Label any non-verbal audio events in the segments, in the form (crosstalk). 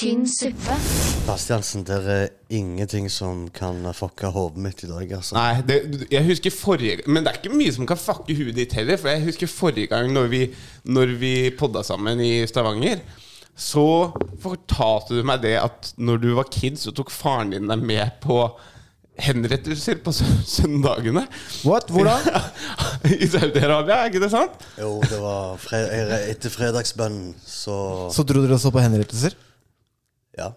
tynn suppe. Bastiansen, det er ingenting som kan fucke hodet mitt i dag, altså. Nei, det, jeg husker forrige Men det er ikke mye som kan fucke huet ditt heller. For jeg husker forrige gang når vi, når vi podda sammen i Stavanger. Så fortalte du meg det at når du var kid, så tok faren din deg med på henrettelser på søndagene. What? Hvordan? (laughs) I Saudi-Arabia, er ikke det sant? Jo, det var fred etter fredagsbønnen, så Så dro dere også på henrettelser? Ja.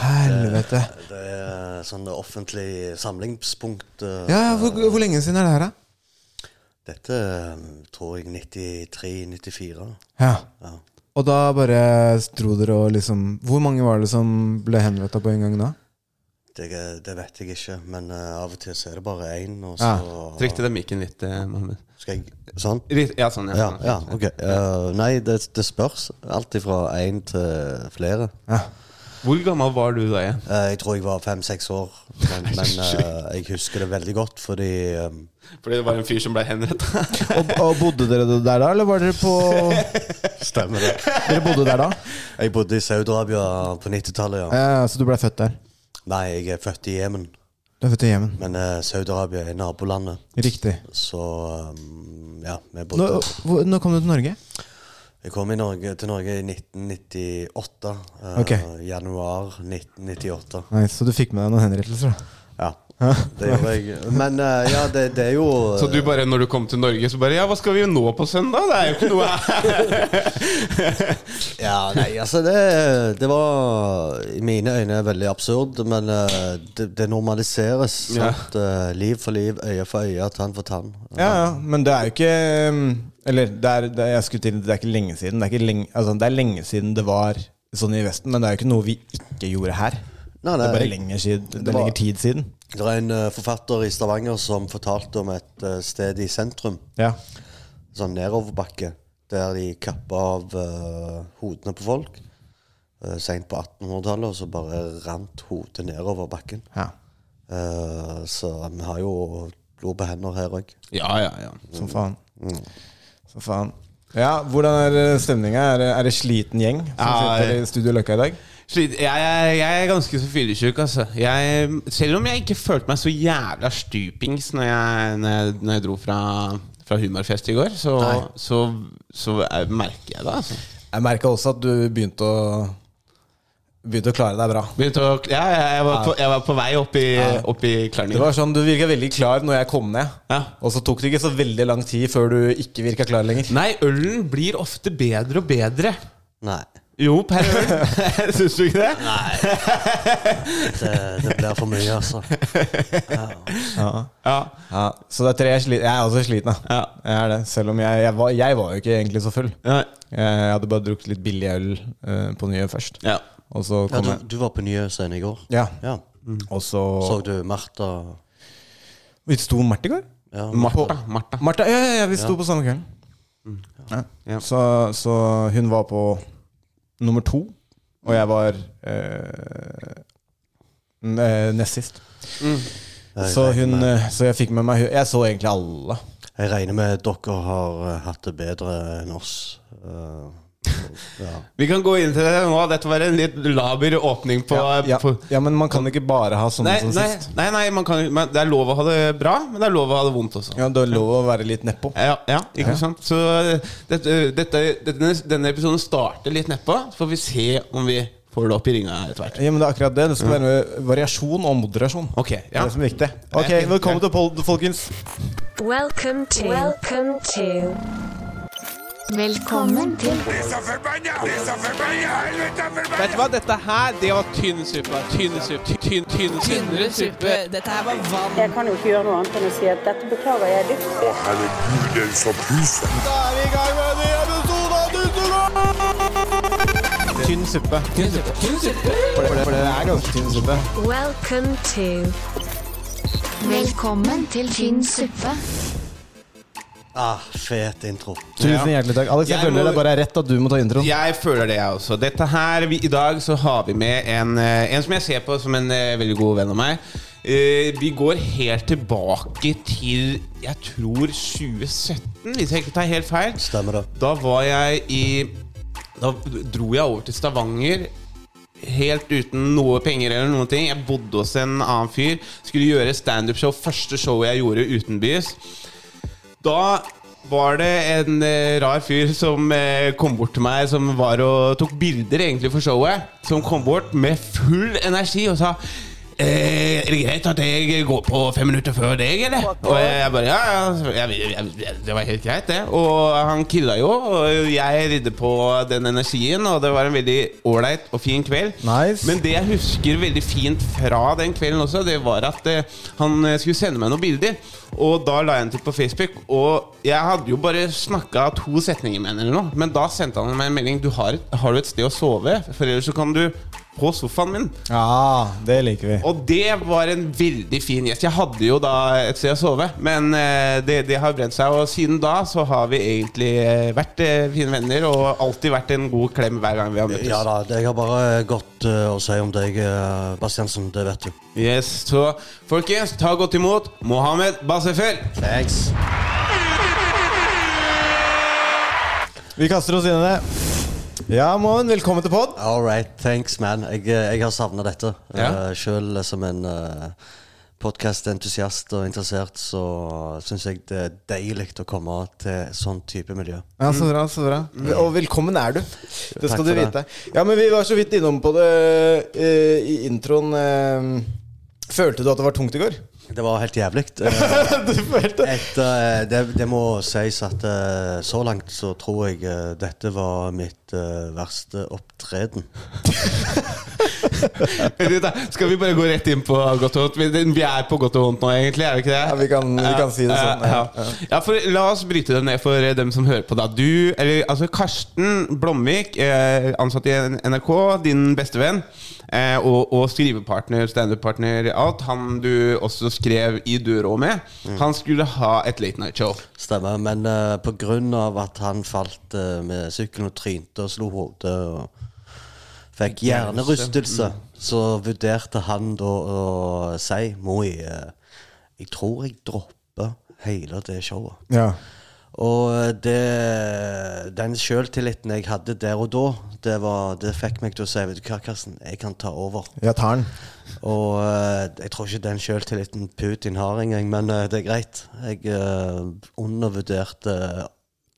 Helvete. Det er sånn offentlig samlingspunkt. eh, Ja, ja, hvor, hvor lenge siden er det her, da? Dette eh, tror jeg 93-94. Ja. Ja. Og da bare dro dere og liksom Hvor mange var det som ble henretta på en gang da? Det, det vet jeg ikke, men eh, av og til så er det bare én, Ja. så Trykk til den mikken litt, eh, Mohammed. Skal jeg Sånn? Ja, sånn, ja. Ja, ja ok. Uh, nei, det, det spørs. Alt ifra én til flere. Hvor gammel var du da igjen? Eh, jeg tror jeg var fem-seks år, men, (laughs) men eh, jeg husker det veldig godt fordi um, Fordi det var en fyr som ble henretta? (laughs) Og, og bodde dere der da, eller var dere på (laughs) Stemmer det. Dere bodde der da? Jeg bodde i Saudi-Arabia på 90-tallet, ja. Ja, Så du ble født der? Nei, jeg er født i Jemen, Du er født i Jemen? men uh, Saudi-Arabia er nabolandet. Riktig. Så um, ja, vi Nå, hvor- nå kom du til Norge? Jeg kom i Norge, til Norge i 1998. Uh, okay. Januar 1998. Nei, Så du fikk med deg noen henrettelser? da? Ja, det gjorde jeg. Men uh, ja, det, det er jo (laughs) Så du bare, når du kom til Norge, så bare Ja, hva skal vi nå på søndag? Det er jo ikke noe. (laughs) Ja, nei, altså det, det var i mine øyne veldig absurd, men eh, det, det normaliseres. Ja. Sant? Eh, liv for liv, øye for øye, tann for tann. Ja, ja, men det er jo ikke um, Eller det er, det, jeg skulle til, det er ikke lenge siden. Det er, ikke lenge, altså, det er lenge siden det var sånn i Vesten, men det er jo ikke noe vi ikke gjorde her. Nei, Det er bare lenge lenger, siden, det det var- lenger tid siden. Det er en uh, forfatter i Stavanger som fortalte om et uh, sted i sentrum, Ja. sånn nedoverbakke, der de kappa av uh, hodene på folk. Uh, Seint på 1800-tallet, og så bare rant hodet nedover bakken. ja. Eh, så vi har jo blod på hender her òg. Ja, ja, ja. Som faen. Som faen. Ja, Hvordan er stemninga? Er, er det sliten gjeng som Ja, sitter i Studio Løkka i dag? Slit, jeg, jeg, jeg er ganske så fyllesyk, altså. Jeg, selv om jeg ikke følte meg så jævla stupings når jeg, når jeg, når jeg dro fra, fra humorfest i går, så, så, så jeg, merker jeg det, altså. Jeg merka også at du begynte å Begynte å klare deg bra. Å, ja, jeg, var på, jeg var på vei opp i, opp i Det var sånn, Du virka veldig klar når jeg kom ned. Ja. Og så tok det ikke så veldig lang tid før du ikke virka klar lenger. Nei, ølen blir ofte bedre og bedre. Nei. Jo, per øl. (laughs) Syns du ikke det? Det, det blir for mye, altså. Ja. Ja. Ja, så det er tre jeg, er sli- jeg er også sliten, da. Ja. Jeg er det. Selv om jeg, jeg, var, jeg var jo ikke egentlig så full. Nei. Jeg hadde bare drukket litt billig øl uh, på nye først. ja. Og så Ja, du, du var på nye Nyøysen i går. Ja. Ja. Og så Så du Martha Vi sto Mart i går? ja. Martha. Martha. Martha, ja, ja, ja, vi sto på samme kvelden. Ja. Ja. Så, så hun var på nummer to, og jeg var eh, nest sist. Mm. Så, hun, eh, så jeg fikk med meg hun- Jeg så egentlig alle. Jeg regner med dere har eh, hatt det bedre enn oss. Eh, ja. Vi kan gå inn til det nå. Dette var en litt laber åpning på, Ja, på ja, men man kan ikke bare ha sånne Nei, som nei, sist. nei, nei man kan, men det er lov å ha det bra, men det er lov å ha det vondt også. Ja, Det er lov å være litt nedpå. Ja, ja, ikke sant? Så dette, dette, denne, denne episoden starter litt nedpå. Så får vi se om vi får det opp i ringa etter hvert. Ja, men Det er akkurat det. Det skal være variasjon og moderasjon. Ok, Det er det som er viktig. Ok, Velkommen til Pod, folkens. Welcome to. Welcome to. Velkommen til Vet du hva, dette her, det var tynn suppe. Tynn suppe. Tynn, tynn, Tynnere suppe. Dette her var vann. Jeg kan jo ikke gjøre noe annet enn å si at dette beklager jeg dypt. Da er vi i gang med en ny episode av Dusseland! Tynn suppe. Tynn suppe. Tynn suppe. For det, for det er ganske tynn suppe. Welcome to. Velkommen til tynn suppe. Ah, fet intro. Tusen hjertelig takk. Alex, jeg, Jeg føler må- det bare er rett at du må ta introen. Jeg føler det, jeg også. Dette her, vi, I dag så har vi med en, eh, en som jeg ser på som en eh, veldig god venn av meg. Uh, vi går helt tilbake til jeg tror 2017, hvis jeg ikke tar helt feil. Stemmer det. Da var jeg i Da dro jeg over til Stavanger helt uten noe penger eller noen ting. Jeg bodde hos en annen fyr. Skulle gjøre standup-show. Første showet jeg gjorde utenbys. Da var det en eh, rar fyr som eh, kom bort til meg, som var og tok bilder egentlig for showet. Som kom bort med full energi og sa Eh, er det greit at jeg går på fem minutter før deg, eller? Og jeg bare Ja, ja. Jeg, jeg, det var helt greit, det. Og han killa jo, og jeg ridde på den energien, og det var en veldig ålreit og fin kveld. Nice. Men det jeg husker veldig fint fra den kvelden også, det var at eh, han eh, skulle sende meg noen bilder. Og da la jeg den til på Facebook, og jeg hadde jo bare snakka to setninger med henne, eller noe. Men da sendte han meg en melding. Du har, har du et sted å sove? For ellers så kan du på sofaen min. Ja, det liker vi. Og det var en veldig fin gjest. Jeg hadde jo da et sted å sove, men eh, det, det har brent seg. Og siden da så har vi egentlig eh, vært eh, fine venner og alltid vært en god klem hver gang vi har møttes. Ja da, jeg har bare godt å si om deg, Bastiansen. Det vet du. Yes, Så folkens, ta godt imot Mohammed Basefel. Thanks. Vi kaster oss inn i det. Ja, Moen, velkommen til pod. All right, thanks, man. Jeg, eh, jeg har savna dette. Ja. Uh, Sjøl som en uh, podkastentusiast og interessert, så syns jeg det er deilig å komme til sånn type miljø. Ja, Så bra. så bra Og velkommen er du. Det skal Takk du vite. det. Ja, men Vi var så vidt innom på det uh, i introen. Uh, følte du at det var tungt i går? Det var helt jævlig. (laughs) Eh, eh, det, det må sies at eh, så langt så tror jeg dette var mitt verste opptreden. (laughs) Skal vi bare gå rett inn på godt og vondt? Vi- er på godt og vondt nå, egentlig. er vi ikke det? Ja, vi kan- vi kan si det sånn, Ja, ja. for La oss bryte det ned for dem som hører på. da Du, eller altså Karsten Blomvik, ansatt i NRK, din bestevenn. Eh, og, og skrivepartner, standup-partner, alt. Han du også skrev i døra med. Han skulle ha et late night show. Stemmer. Men uh, på grunn av at han falt uh, med sykkelen og trynte og slo hodet og fikk hjernerystelse, så vurderte han da å si Moi, uh, jeg tror jeg dropper hele det showet. Ja. Og det, den sjøltilliten jeg hadde der og da, det, var, det fikk meg til å si Vet du hva, Karsten, jeg kan ta over. Jeg tar den. Og eh, jeg tror ikke den sjøltilliten Putin har engang, men eh, det er greit. Jeg uh, undervurderte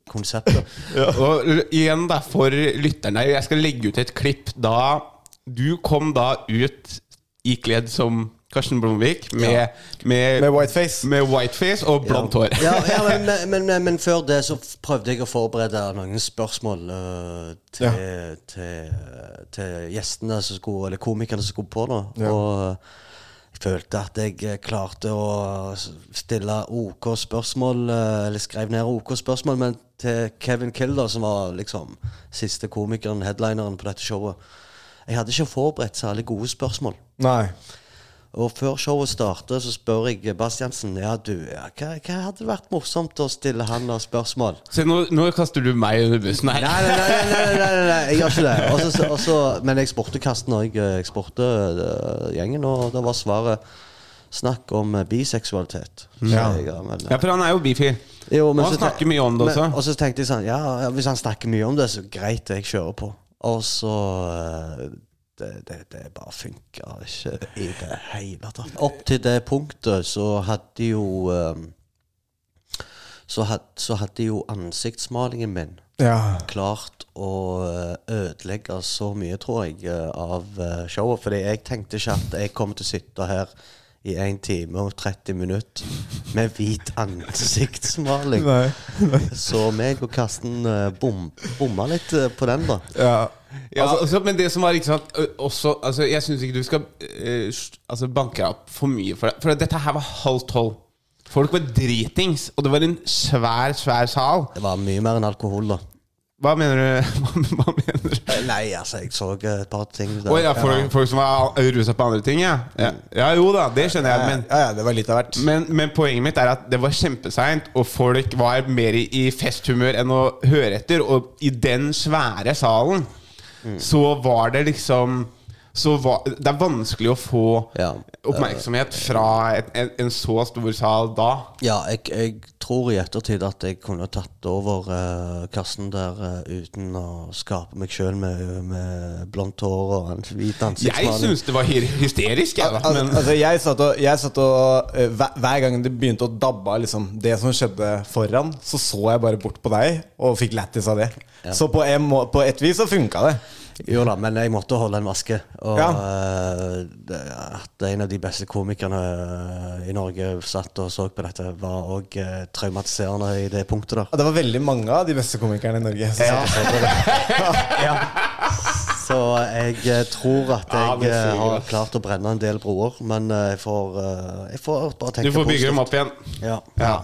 konseptet. (laughs) Og igjen da, for lytterne Jeg skal legge ut et klipp da Du kom da ut ikledd som Karsten Blomvik med, Ja. med, Med whiteface. med whiteface og blondt hår. Ja, (laughs) ja men, men, men, men før det så prøvde jeg å forberede noen spørsmål uh, til, til, til gjestene som skulle, eller komikerne som skulle på. da Ja. Og eh, jeg følte at jeg klarte å stille OK spørsmål, eller skrev ned OK spørsmål, men til Kevin Kilder, som var liksom siste komikeren, headlineren på dette showet Jeg hadde ikke forberedt særlig gode spørsmål. Nei. Og før showet starter, så spør jeg Bastiansen Ja, du, ja, hva, hva hadde vært morsomt å stille han av spørsmål? Se, nå, nå kaster du meg under bussen her. Nei, nei, nei, nei, nei, nei, nei jeg gjør ikke det. Også, også, men jeg spurte Karsten og jeg, jeg spurte eh, gjengen, og da var svaret snakk om eh, biseksualitet. Ja. jeg, men, Ja, for han er jo bifil. jo, men Og han så snakker mye om det også. Men, og så tenkte jeg sånn Ja, hvis han snakker mye om det, så greit, jeg kjører på. Og så eh, det, det, det bare funka ikke i det hele tatt. Opp til det punktet så hadde jo eh, så, had, så hadde jo ansiktsmalingen min Ja. klart å eh, ødelegge så mye, tror jeg, eh, av eh, showet. Fordi jeg tenkte ikke at jeg kom til å sitte her i 1 time og 30 minutter med hvit ansiktsmaling. Nei. Så meg og Karsten bom, bomma litt på den, da. Ja. Ja, altså, men det som var ikke sant også, altså, Jeg syns ikke du skal ø, altså, banke opp for mye for det. For dette her var halv tolv. Folk var dritings, og det var en svær, svær sal. Det var mye mer enn alkohol, da. Hva mener du? (laughs) Hva, mener du? Nei, altså, jeg så eh, et par ting der. Oh, ja, folk, folk som var rusa på andre ting, ja. ja. Ja, jo da, det skjønner jeg. Men, ja, ja, det var litt av hvert. men, men poenget mitt er at det var kjempeseint, og folk var mer i, i festhumør enn å høre etter. Og i den svære salen så var det liksom var, det er vanskelig å få Ja. Oppmerksomhet fra et, en, en så stor sal da. Ja, jeg, jeg tror i ettertid at jeg kunne tatt over uh, kassen der uh, uten å skape meg sjøl med, med blondt hår og en hvit Jeg ansiktsmaling. syns det var hysterisk, jeg, da. Al Men altså, jeg satt og, jeg satt og uh, hver, hver gang det begynte å dabbe av liksom, det som skjedde foran, så så jeg bare bort på deg og fikk lættis av det. Så på, en må, på et vis så funka det. Jo da, men jeg måtte holde en maske. Og Ja. uh, at en av de beste komikerne eh, i Norge satt og så på dette, var òg traumatiserende i det punktet der. Og det var veldig mange av de beste komikerne i Norge. så på (laughs) ja. Så jeg eh, tror at jeg ja, eh, har klart å brenne en del broer, men eh, jeg får, eh, jeg får bare tenke du får bygge dem opp igjen. Ja. Ja.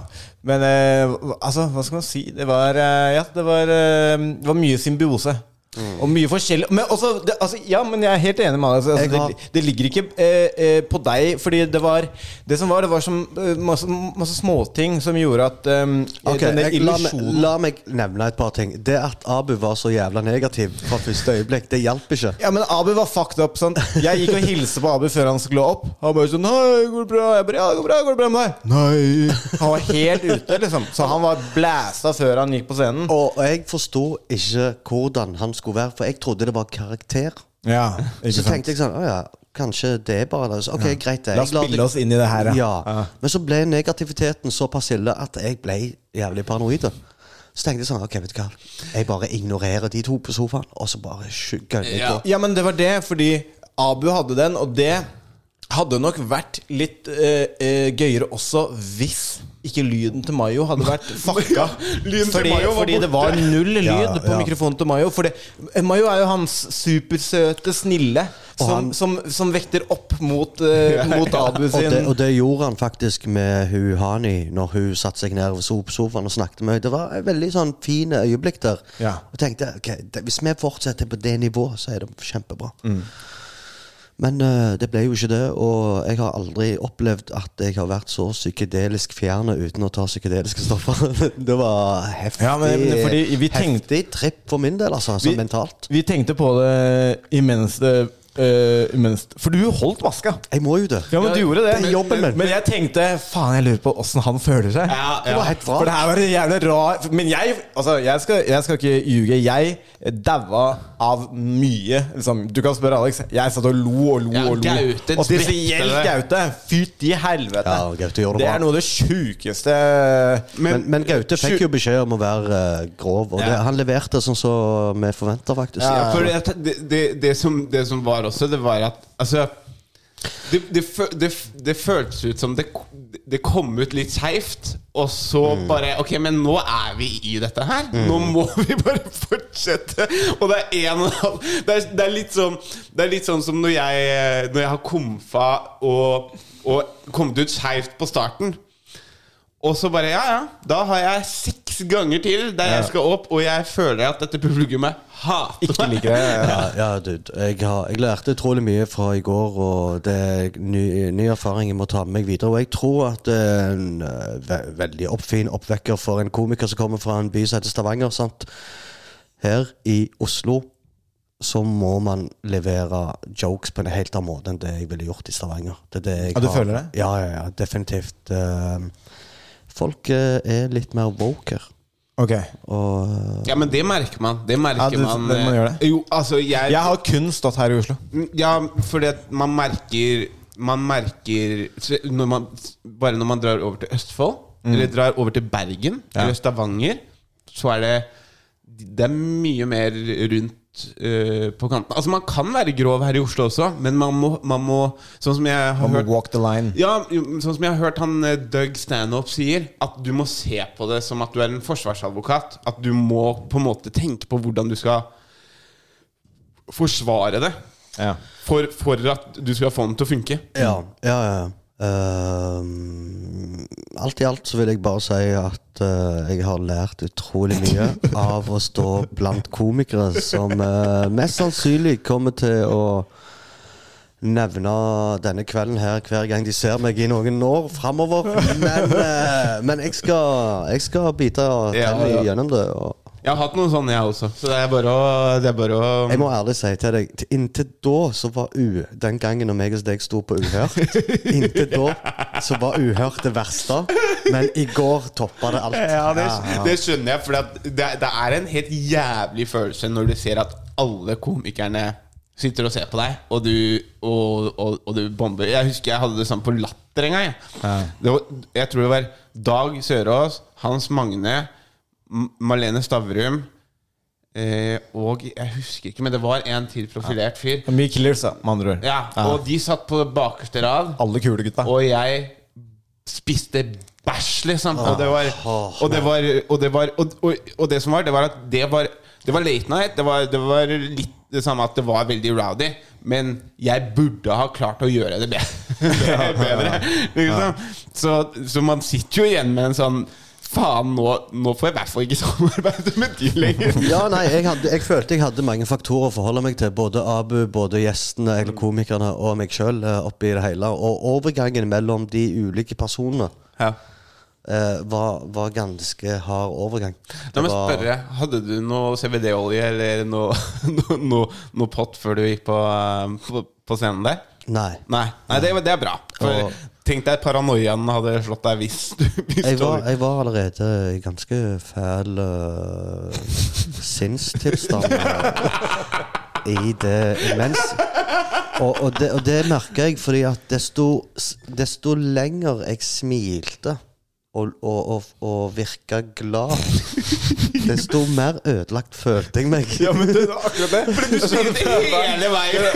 Men eh, altså, hva skal man si? Det var, eh, ja, det var, eh, det var mye symbiose. Og mye forskjellig Men også, det, altså, ja, men jeg er helt enig med deg. Altså, altså, det, det ligger ikke eh, eh, på deg, fordi det var Det som var, det var som, eh, masse, masse småting som gjorde at um, okay, denne jeg, la, meg, illusjonen la meg nevne et par ting. Det at Abu var så jævla negativ fra første øyeblikk, det hjalp ikke. Ja, men Abu var fucked up. Sant? Jeg gikk og hilste på Abu før han skulle opp. Han bare sånn Hei, går det bra? Jeg bare, ja, går det bra, går det bra med deg? Nei. Han var helt ute, liksom. Så han var blæsta før han gikk på scenen. Og jeg forsto ikke hvordan han skulle være, for jeg trodde det var karakter. Ja, ikke (laughs) Så sant? tenkte jeg sånn Å ja, kanskje det er bare det. Så, Ok, greit det. La oss spille oss inn i det her, ja. Men så ble negativiteten såpass ille at jeg ble jævlig paranoid. Så tenkte jeg sånn Ok, vet du hva. Jeg bare ignorerer de to på sofaen, og så bare gønner jeg Ja. på. Ja, men det var det, fordi Abu hadde den, og det hadde nok vært litt øh, øh, gøyere også hvis ikke lyden til Mayo hadde vært (laughs) fucka. lyden til fordi, Mayo var fordi det var null lyd Ja, på ja. mikrofonen til Mayo. For det, Mayo er jo hans supersøte snille som, som, som vekter opp mot, eh, (laughs) mot Abu Og det, og det gjorde han faktisk med hun Hani når hun satte seg ned ved sofaen og snakket med henne. Det var et veldig sånn fine øyeblikk der. Ja. Og tenkte ok, det, hvis vi fortsetter på det nivået, så er det kjempebra. Mm. Men uh, det ble jo ikke det, og jeg har aldri opplevd at jeg har vært så psykedelisk fjerne uten å ta psykedeliske stoffer. (laughs) det var heftig, Ja, men- vi tenkte- heftig tripp for min del, altså, Vi- sånn mentalt. Vi tenkte på det imens det eh, mens, For du holdt maska. Jeg må jo det. Ja, men du gjorde det. Det jobben men, Men jeg tenkte faen, jeg lurer på åssen han føler seg. Ja, Det var helt For det her var en jævlig rar Men jeg altså, jeg, skal, jeg skal ikke ljuge. Jeg daua av mye. Liksom. Du kan spørre Alex. Jeg satt og lo og lo Ja, og lo. Gaute og spesielt det. Gaute. Fytti helvete. Ja, Gaute gjorde det det er noe av det sjukeste Men, men Gaute fikk jo beskjed om å være uh, grov, og det, han leverte sånn som vi forventa, faktisk. Ja, for det, det, det, det, som, det som var også, det var at Altså Det, det, det, det føltes ut som det, det kom ut litt skeivt, og så bare Ok, men nå er vi i dette her. Nå må (laughs) vi bare fortsette. Og det er en det, er, er litt sånn, det er litt sånn som når jeg, når jeg har komfa og, og kommet ut skeivt på starten. Og så bare, ja, ja, da har jeg seks ganger til der jeg skal opp, og jeg føler at dette publikummet hater Ikke liker det. (laughs) Ja, ja dude. Jeg, har, jeg lærte utrolig mye fra i går, og det er ny, ny erfaring jeg må ta med meg videre. Og jeg tror at det er en eh, ve veldig oppfin oppvekker for en komiker som kommer fra en by som heter Stavanger. sant? Her i Oslo så må man levere jokes på en helt annen måte enn det jeg ville gjort i Stavanger. Det er det jeg Ja, du har- føler det? Ja, ja, ja, definitivt. Eh, folk eh, er litt mer woke her. Ok. Og Ja, men det merker man. Det merker Ja, det- man. det- man gjør det. eh, Jo, altså, jeg, Jeg har kun stått her i Oslo. Ja, fordi at man merker Man merker når man, Bare når man drar over til Østfold, eller drar over til Bergen Mm. Ja. eller Stavanger, så er det Det er mye mer rundt eh, på kanten. Altså, man kan være grov her i Oslo også, men man må, man må Sånn som jeg har Man hørt walk the line. ja, sånn som jeg har hørt han eh, Doug Stanhope sier, at du må se på det som at du er en forsvarsadvokat. At du må på en måte tenke på hvordan du skal forsvare det. Ja. For, for at du skal få den til å funke. Ja, ja, ja. Ehm, alt i alt så vil jeg bare si at uh, jeg har lært utrolig mye av å stå blant komikere som uh, mest sannsynlig kommer til å nevne denne kvelden her hver gang de ser meg i noen år framover. Men, eh, men jeg, skal, jeg skal bite Ja, ja. gjennom det. Og Jeg har hatt noen sånne, jeg også. Så det er bare å, det er bare å Jeg må ærlig si til deg til- Inntil da så var U Den gangen når meg og deg sto på Uhørt Inntil da så var Uhørt det verste. Men i går toppa det alt. Ja, det, det skjønner jeg. For det, det er en helt jævlig følelse når du ser at alle komikerne sitter og ser på deg, og du, og, og, og du bomber. Jeg husker jeg hadde det sånn på Latter en gang. jeg. Det var, jeg tror det var Dag Sørås, Hans Magne, Malene Stavrum eh, og jeg husker ikke, men det var en til profilert fyr. Mye killers, da, med andre ord. Ja, Og de satt på bakerste rad. Alle kule gutta. Og jeg spiste bæsj, liksom. Og det var Og det, var, og, det var og, og, og det som var, det var at det var Det var late night. Det var, det var litt det samme at det var veldig rowdy. Men jeg burde ha klart å gjøre det bedre. (laughs) bedre liksom. så, så man sitter jo igjen med en sånn Faen, nå, nå får jeg i hvert fall ikke (laughs) samarbeide med de lenger. Ja, nei, jeg, hadde, jeg følte jeg hadde mange faktorer å forholde meg til. Både Abu, både gjestene, eller komikerne og meg sjøl oppi det hele. Og overgangen mellom de ulike personene Ja. eh, var, var ganske hard overgang. La må meg spørre, hadde du noe CBD-olje eller noe, (laughs) noe, noe, noe pott før du gikk på, eh, på, på scenen der? Nei. Nei, Nei det, det er bra. For Og- Tenk deg paranoiaen hadde slått deg hvis du (laughs) hvis Jeg var, jeg var allerede i ganske fæl uh, sinnstilstand eh, i det imens. Og, og, det, og det merka jeg fordi at desto, desto lenger jeg smilte å, å, og virka glad, desto mer ødelagt følte jeg meg. Ja, men det var akkurat det. Fordi Du (laughs) smilte hele veien!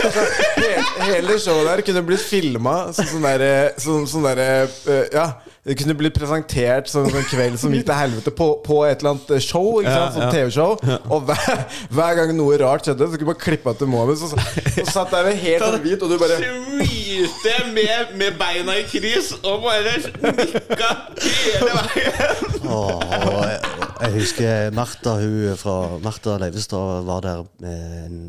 Hele, hele showet der kunne blitt filma som sånn derre sånn, sånn derre, eh, Ja, det kunne blitt presentert som en kveld som gikk til helvete på, på et eller annet show. Ikke sant? Sånn TV-show. Og hver, hver gang noe rart skjedde, så kunne man klippe til Mohammed. Så, så satt der med helt sånn hvit, og du bare Smilte med, med beina i kris og bare nikka hele veien! Åh, jeg, jeg husker Martha hun fra Martha Leivestad var der med en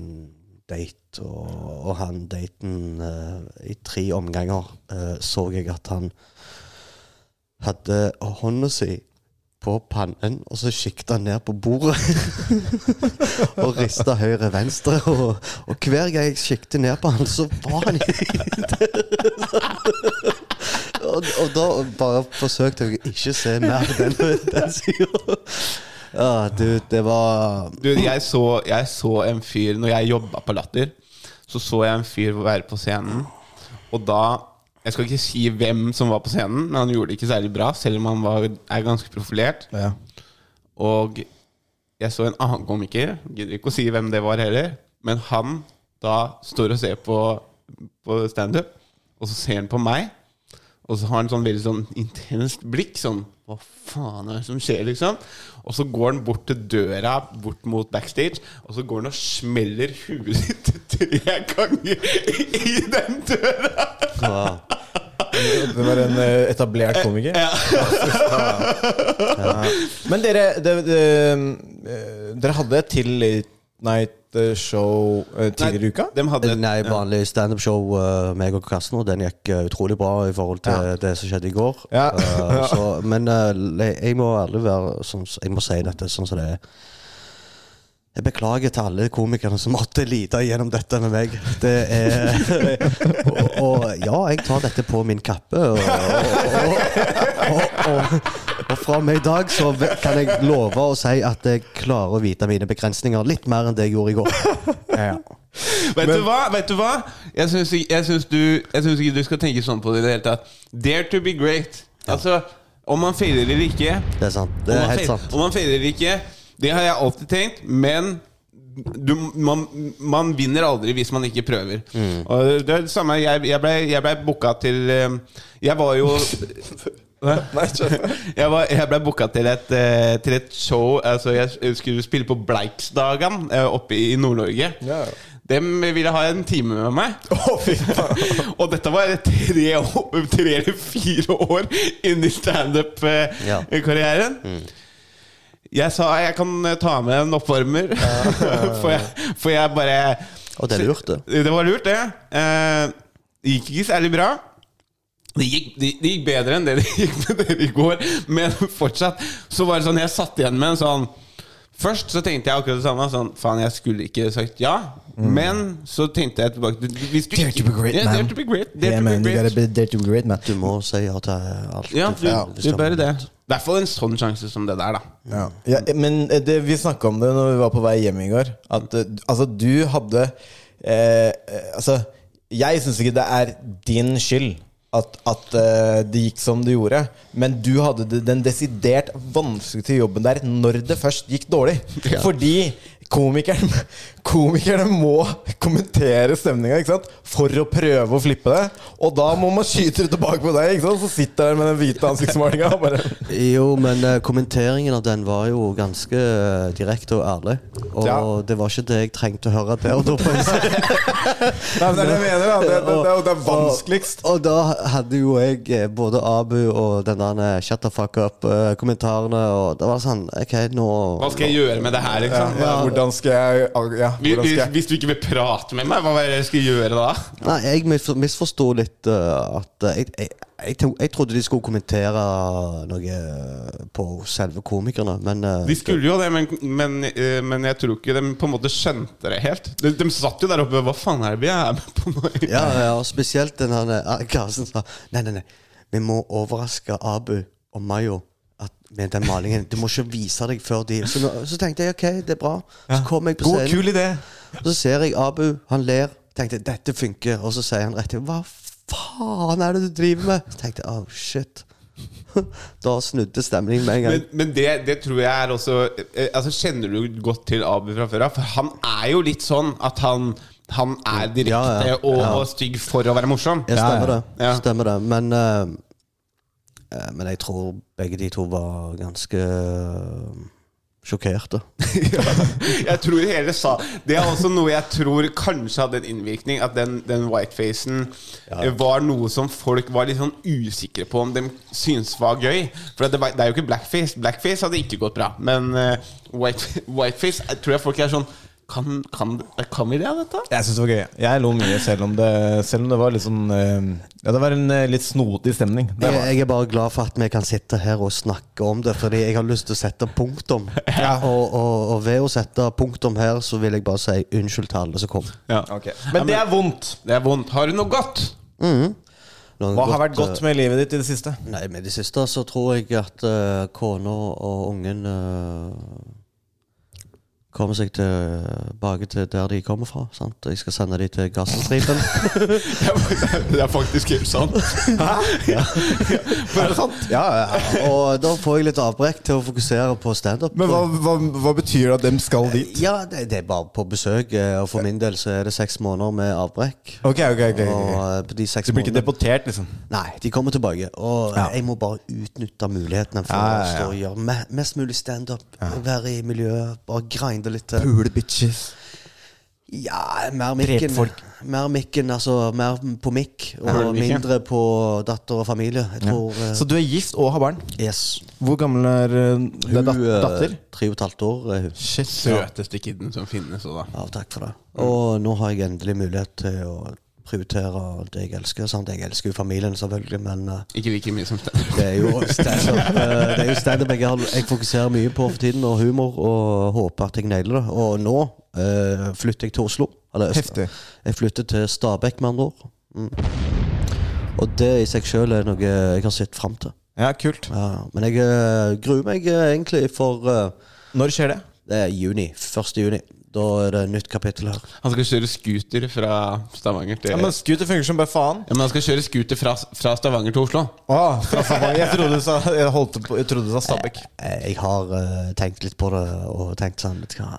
date, og, og han daten uh, I tre omganger uh, så jeg at han hadde hånda si på pannen, og så sikta han ned på bordet. (laughs) og rista høyre-venstre. Og, og hver gang jeg sikta ned på han, så var han (laughs) og, og da bare forsøkte jeg å ikke se mer den, den sida. Ja, du, det var Du, jeg så, jeg så en fyr Når jeg jobba på Latter, så så jeg en fyr være på scenen. Og da Jeg skal ikke si hvem som var på scenen, men han gjorde det ikke særlig bra, selv om han var, er ganske profilert. ja. Og jeg så en annen komiker, gidder ikke å si hvem det var heller, men han da står og ser på, på standup, og så ser han på meg, og så har han sånn veldig sånn intenst blikk, sånn Hva faen er det som skjer, liksom? Og så går han bort til døra, bort mot backstage, og så går han og smeller huet sitt (laughs) tre ganger i den døra! ja. Det var en eh, etablert komiker. Ja. Men dere, det, det, eh, dere hadde et til late night-show eh, tidligere i uka? De hadde et- Nei, vanlig standup-show, uh, meg og Karsten, og den gikk eh, utrolig bra i forhold til det som skjedde i går. Ja. Eh, (laughs) så, men eh, jeg må ærlig være sånn, Jeg må si dette sånn som det er. Jeg beklager til alle komikerne som måtte lide gjennom dette med meg. Det er og, og ja, jeg tar dette på min kappe. Og, og, og, og, og fra og med i dag så kan jeg love å si at jeg klarer å vite mine begrensninger litt mer enn det jeg gjorde i går. Ja. Vet du hva? Vet du hva? Jeg syns, jeg, syns du, jeg syns ikke du skal tenke sånn på det i det hele tatt. Dare to be great. Altså, om man feiler eller ikke Det er sant. Det er helt sant. Om man feiler eller ikke, det har jeg alltid tenkt, men du, man, man vinner aldri hvis man ikke prøver. Mm. Og det er det samme Jeg, jeg ble, jeg ble booka til eh, Jeg var jo (laughs) jeg, var, jeg ble booka til, eh, til et show Altså Jeg skulle spille på Bleiksdagan eh, oppe i Nord-Norge. Yeah. De ville ha en time med meg. (laughs) (laughs) Og dette var tre, tre eller fire år inn i standup-karrieren. Jeg sa jeg kan eh, ta med en oppvarmer, (laughs) for, jeg, for jeg bare Og det lurte. det. Det var lurt, det. Eh, Det gikk ikke særlig bra. Det gikk, det, det gikk bedre enn det det gikk med dere i går, men fortsatt så var det sånn Jeg satt igjen med en sånn Først så tenkte jeg akkurat det samme. Sånn, faen, jeg skulle ikke sagt ja. Men så tenkte jeg tilbake du- Hvis du Dare to be great, man. man. Dare to be great. Dare Yeah, to man, be you great. be dare to be great, man. Du må si ja til alt. Ja, du, det du skal bare man. det. I hvert fall en sånn sjanse som det der, da. Ja. Ja, men eh, det, vi snakka om det når vi var på vei hjem i går. At eh, altså, du hadde eh, eh, Altså, jeg syns ikke det er din skyld at, at uh, det gikk som det gjorde. Men du hadde den desidert vanskeligste jobben der når det først gikk dårlig. (laughs) Fordi komikeren Komikerne må kommentere stemninga for å prøve å flippe det. Og da må man skyte det tilbake på deg. Ikke sant? Så sitter der med den hvite ansiktsmalinga Jo, men uh, kommenteringen av den var jo ganske uh, direkte og ærlig. Og Ja. det var ikke det jeg trengte å høre der og da. på en. (laughs) Nei, men det er det jeg mener. Da. Det, det, det, det er vanskeligst. Og, og da hadde jo jeg eh, både Abu og den der shut the fuck up-kommentarene, og det var sånn OK, nå Hva skal jeg gjøre med det her, liksom? Ja, hvordan skal jeg ja, Hvis, skal hvis du ikke vil prate med meg, hva er det jeg skal gjøre da? Nei, jeg mis- misforsto litt uh, at eh, jeg, jeg, jeg, jeg trodde de skulle kommentere noe eh, på selve komikerne, men uh, De skulle jo det, men, men, uh, men jeg tror ikke de på en måte skjønte det helt. De, de satt jo der oppe Hva faen er det vi er med på nå? Ja, ja, og spesielt den eh, Karsten sa Nei, nei, nei, vi må overraske Abu og Mayo med den malingen. Du må ikke vise deg før de Så, nå, så tenkte jeg OK, det er bra. Så kom jeg på God, scenen, kul idé. og så ser jeg Abu, han ler. Tenkte dette funker, og så sier han rett til Hva faen er det du driver med? Så tenkte jeg oh shit. (laughs) Da snudde stemningen med en gang. Men, men det, det tror jeg er også eh, Altså Kjenner du godt til Abu fra før av? For han er jo litt sånn at han Han er direkte Ja, ja. og Ja. stygg for å være morsom. Ja, stemmer det. ja. Stemmer det. Men eh, eh, Men jeg tror begge de to var ganske eh, sjokkerte. (laughs) Jeg tror hele sa Det er også noe jeg tror kanskje hadde en innvirkning. At den, den whitefacen ja. var noe som folk var litt sånn usikre på om de syntes var gøy. For det, det er jo ikke blackface. Blackface hadde ikke gått bra. Men uh, white, (laughs) whiteface jeg tror jeg folk er sånn Kan, kan, kan vi det, dette? Jeg syns det var gøy. Jeg lo mye, selv om det, selv om det var litt sånn eh, Ja, det var en eh, litt snodig stemning. Det Jeg, var. jeg er bare glad for at vi kan sitte her og snakke om det, fordi jeg har lyst til å sette punktum. (laughs) Og, og, og ved å sette punktum her, så vil jeg bare si unnskyld til alle som kom. Ja. Okay. Men det er vondt. Det er vondt. Har du noe godt? Noe Hva har vært eh, godt med livet ditt i det siste? Nei, med det siste så tror jeg at uh, kona og ungen eh, kommer seg tilbake til der de kommer fra. Sant? Jeg skal sende de til Gazastripen. (laughs) det er faktisk helt sant. Er det sant? ja, ja. Og da får jeg litt avbrekk til å fokusere på standup. Men hva, hva, hva betyr det at dem skal dit? Ja, det, det er bare på besøk, eh, og for min del så er det seks måneder med avbrekk. Ok, ok, ok, Og ok. eh, de seks Du blir ikke deportert, liksom? Nei, de kommer tilbake. Og Ja. jeg må bare utnytte mulighetene for Ja, ja, å stå og gjøre mest mulig standup. Være i miljøet, bare grinde litt til. Pule bitches. Ja, mer mikken. Mer mikken, altså mer på mikk, og ja, mikken. mindre på datter og familie. Jeg tror uh, Så du er gift og har barn? Yes. Hvor gammel er uh, det dat eh, datter? Tre og et halvt år Uh. Shit. Søteste kiden som finnes. da. Ja, takk for det. Og nå har jeg endelig mulighet til å prioritere det jeg elsker. Sant? Jeg elsker jo familien, selvfølgelig, men eh, Ikke like mye som standup. Det er jo standup eh, Det er jo stand jeg, jeg fokuserer mye på for tiden, og humor, og håper at jeg nailer det. Og nå uh, flytter jeg til Oslo. Eller, Heftig. Jeg flytter til Stabekk, med andre ord. Mm. Og det i seg sjøl er noe jeg har sett fram til. Ja, kult. Ja, men jeg gruer meg egentlig for Når skjer det? Det er juni. 1. juni. Da er det nytt kapittel her. Han skal kjøre scooter fra Stavanger til Ja, Men scooter fungerer som bare faen. Ja, men han skal kjøre scooter fra, fra Stavanger til Oslo. Åh, fra Stavanger. Jeg trodde du sa, jeg holdt på, jeg trodde du sa Stabæk. Jeg, Jeg har eh, tenkt litt på det og tenkt sånn vet du hva,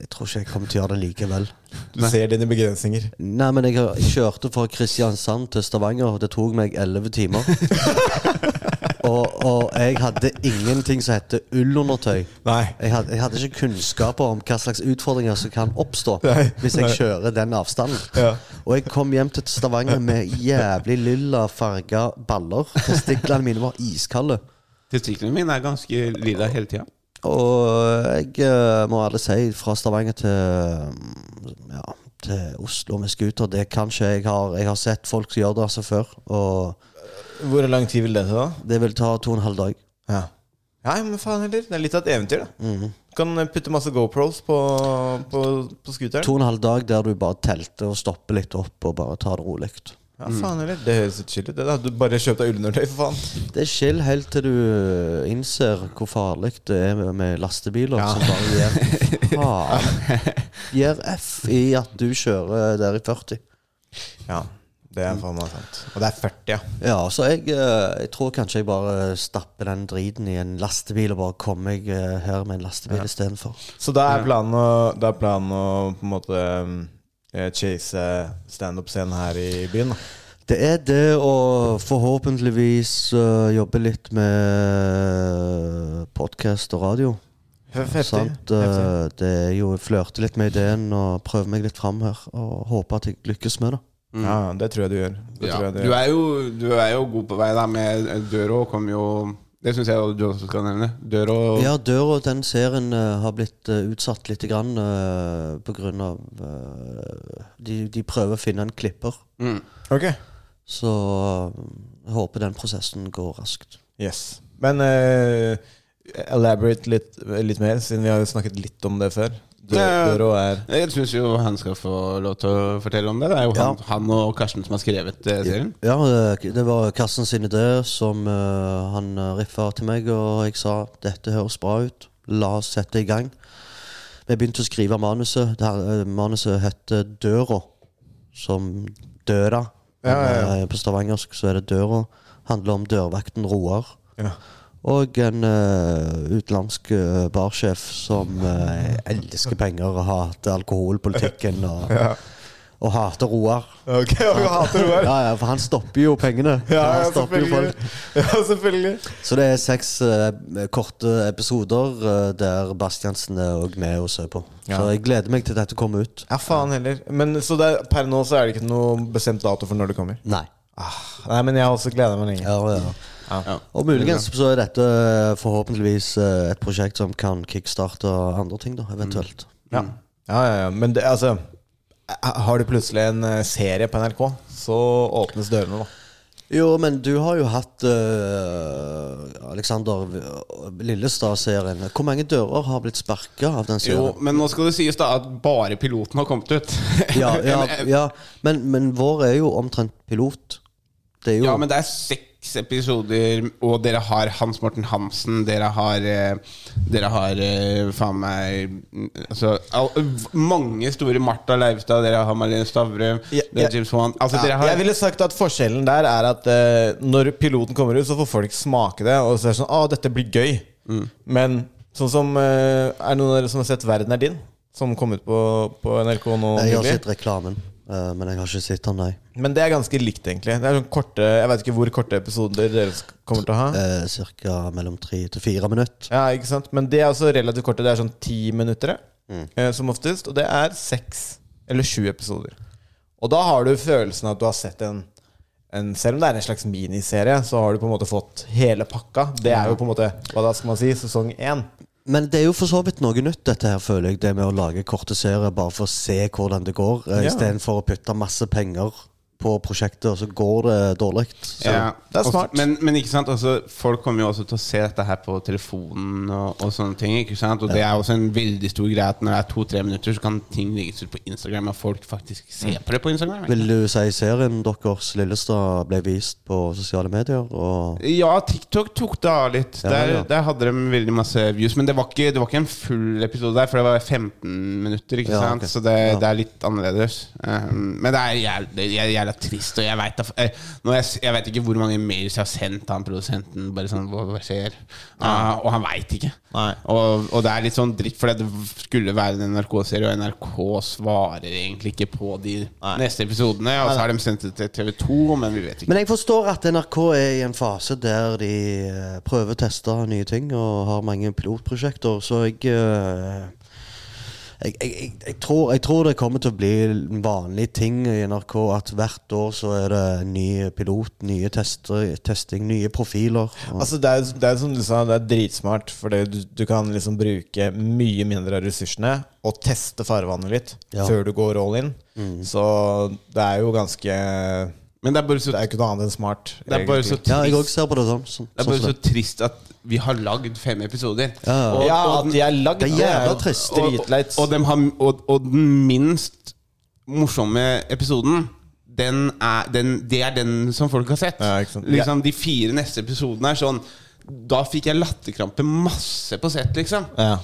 Jeg tror ikke jeg kommer til å gjøre det likevel. Du ser dine begrensninger. Nei, men jeg, har- jeg kjørte fra Kristiansand til Stavanger, og det tok meg 11 timer. (laughs) og, og jeg hadde ingenting som heter ullundertøy. Nei. Jeg hadde, jeg hadde ikke kunnskaper om hva slags utfordringer som kan oppstå Nei, hvis jeg nei. kjører den avstanden. Ja. Og jeg kom hjem til Stavanger med jævlig lilla farga baller. Testiklene mine var iskalde. Testiklene mine er ganske lilla hele tida. Og jeg eh, må alle si, fra Stavanger til, ja, til Oslo med scooter Det kan ikke jeg har Jeg har sett folk som gjør det altså før, og Hvor lang tid vil det ta? da? det vil ta to og en halv dag. Ja. ja, men faen heller. Det er litt av et eventyr, da. Mhm. Kan putte masse GoPros på, på, på scooteren. To og en halv dag der du bare telter og stopper litt opp og bare tar det rolig. Ja, faen heller. Det høres litt chill ut. det da Du bare kjøpt deg ullundertøy, for faen. Det er chill helt til du eh, innser hvor farlig det er med- med lastebiler som bare gir (laughs) faen. Gir F i at du kjører der i 40. Ja, det er faen meg sant. Og det er 40, ja. Ja, så jeg, eh, jeg tror kanskje jeg bare stapper den driten i en lastebil og bare kommer meg eh, her med en lastebil istedenfor. Så da er planen å, da er planen å på en måte eh, chase standup-scenen her i byen, da. Det er det å forhåpentligvis uh, jobbe litt med podkast og radio. Heftig. Sant? Heftig. Eh, Det er jo flørte litt med ideen og prøve meg litt fram her. Og håpe at jeg lykkes med det. Ja, det tror jeg du gjør. Det Ja. tror jeg du Du, er jo, du er jo god på vei da med Døro kom jo Det syns jeg du også skal nevne. Døro Ja, døra den serien uh, har blitt uh, utsatt litt grann, uh, på grunn av de, de prøver å finne en klipper. mm. Ok. Så jeg håper den prosessen går raskt. Yes. Men elaborate litt, litt mer, siden vi har snakket litt om det før. Ja. Døro er Jeg syns jo han skal få lov til å fortelle om det. Det er jo Ja. han, han og Karsten som har skrevet eh, serien. Ja, det, det var Karsten sin idé som uh, han uh, riffa til meg, og jeg sa dette høres bra ut. La oss sette i gang. Vi begynte å skrive manuset. Det her, eh, manuset heter Døra, som døra. Ja, ja, ja. Eh, På stavangersk så er det Døra. Handler om dørvakten Roar. ja. Og en uh, utenlandsk uh, barsjef som uh, elsker penger og hater alkoholpolitikken. Og, og hater Roar. Ok, og hater Roar? Ja, ja, for han stopper jo pengene. Ja, ja, selvfølgelig. (laughs) Ja, selvfølgelig. Så det er seks korte episoder der Bastiansen er også med og ser på. Ja. Så jeg gleder meg til dette kommer ut. Ja, faen heller. Men så er- per nå så er det ikke noe bestemt dato for når det kommer? Nei. Ah, nei, men jeg har også gleda meg lenge. Ja, ja. Ja. Og muligens så er dette forhåpentligvis eh, et prosjekt som kan kickstarte andre ting, da, eventuelt. Ja, ja, ja, ja. Men det, altså Har du plutselig en eh, serie på NRK, så åpnes dørene, da. Jo, men du har jo hatt uh, Alexander Lillestad-serien. Hvor mange dører har blitt sparka av den serien? Jo, men nå skal det sies da at bare piloten har kommet ut. Ja, ja, (laughs) ja men, men vår er jo omtrent pilot. Det er jo Ja, men det er seks episoder, og dere har Hans Morten Hansen. Dere har eh, Dere har eh, faen meg Altså al mange store Martha Leivstad, dere har Marlene Stavrum, Ja, dere ja. har James Wan Altså, Ja, dere har Jeg ville sagt at forskjellen der er at eh, når piloten kommer ut, så får folk smake det, og så er det sånn Å, dette blir gøy. Mm. Men sånn som eh, Er det noen av dere som har sett 'Verden er din'? Som kom ut på, på NRK nå Jeg har nylig? sett reklamen, men jeg har ikke sett han, nei. Men det er ganske likt, egentlig. Det er sånn korte Jeg vet ikke hvor korte episoder dere kommer til å ha. Eh, Cirka mellom tre til fire minutter. Ja, ikke sant? Men det er også relativt korte. Det er sånn ti minutter Mm. eh, som oftest. Og det er seks eller sju episoder. Og da har du følelsen av at du har sett en, en Selv om det er en slags miniserie, så har du på en måte fått hele pakka. Det er jo på en måte Hva da skal man si? Sesong én. Men det er jo for så vidt noe nytt, dette her, føler jeg. Det med å lage korte serier bare for å se hvordan det går, uh, Ja. istedenfor å putte masse penger på prosjektet, og så går det dårlig. Ja, det er også- smart. Men, men ikke sant, altså, folk kommer jo også til å se dette her på telefonen og, og sånne ting. Ikke sant? Og det er også en veldig stor greie at når det er to-tre minutter, så kan ting legges ut på Instagram, og folk faktisk ser på det på Instagram. ikke? vil du si serien deres Lillestad ble vist på sosiale medier? Og Ja, TikTok tok det av litt. Ja, der, ja. der hadde de veldig masse views. Men det var, ikke, det var ikke en full episode der, for det var 15 minutter. Ikke Ja, sant? Okay. Så det, Ja. det er litt annerledes. Um, men det er jævlig, jævla trist. Og jeg vet, eh, jeg, vet ikke hvor mange mails jeg har sendt han produsenten. Bare sånn, hva, hva skjer? Uh, og han veit ikke. Nei. Og, og det er litt sånn dritt, for det skulle være en NRK-serie, og NRK svarer egentlig ikke på de neste episodene. Og så har de sendt det til TV2, men vi vet ikke. Men jeg forstår at NRK er i en fase der de eh, prøver å teste nye ting og har mange pilotprosjekter, så jeg eh, jeg, jeg, jeg, tror, jeg tror det kommer til å bli en vanlig ting i NRK at hvert år så er det ny pilot, nye tester, testing, nye profiler. Altså det er, det er som du sa, det er dritsmart. For du, du kan liksom bruke mye mindre av ressursene og teste farvannet litt Ja. før du går all in. Så det er jo ganske Men det er bare så, Det er ikke noe annet enn smart. det er bare så trist, Ja, jeg også trist ser på det sånn. sånn, Det er sånn bare så trist at vi har lagd fem episoder. Ja. Og, ja, og, at de er lagd. Det er jævla trist. Dritleit. og, har, og, og den minst morsomme episoden den er, den, Det er den som folk har sett. Ja, liksom De fire neste episodene er sånn Da fikk jeg latterkrampe masse på sett, liksom. Ja.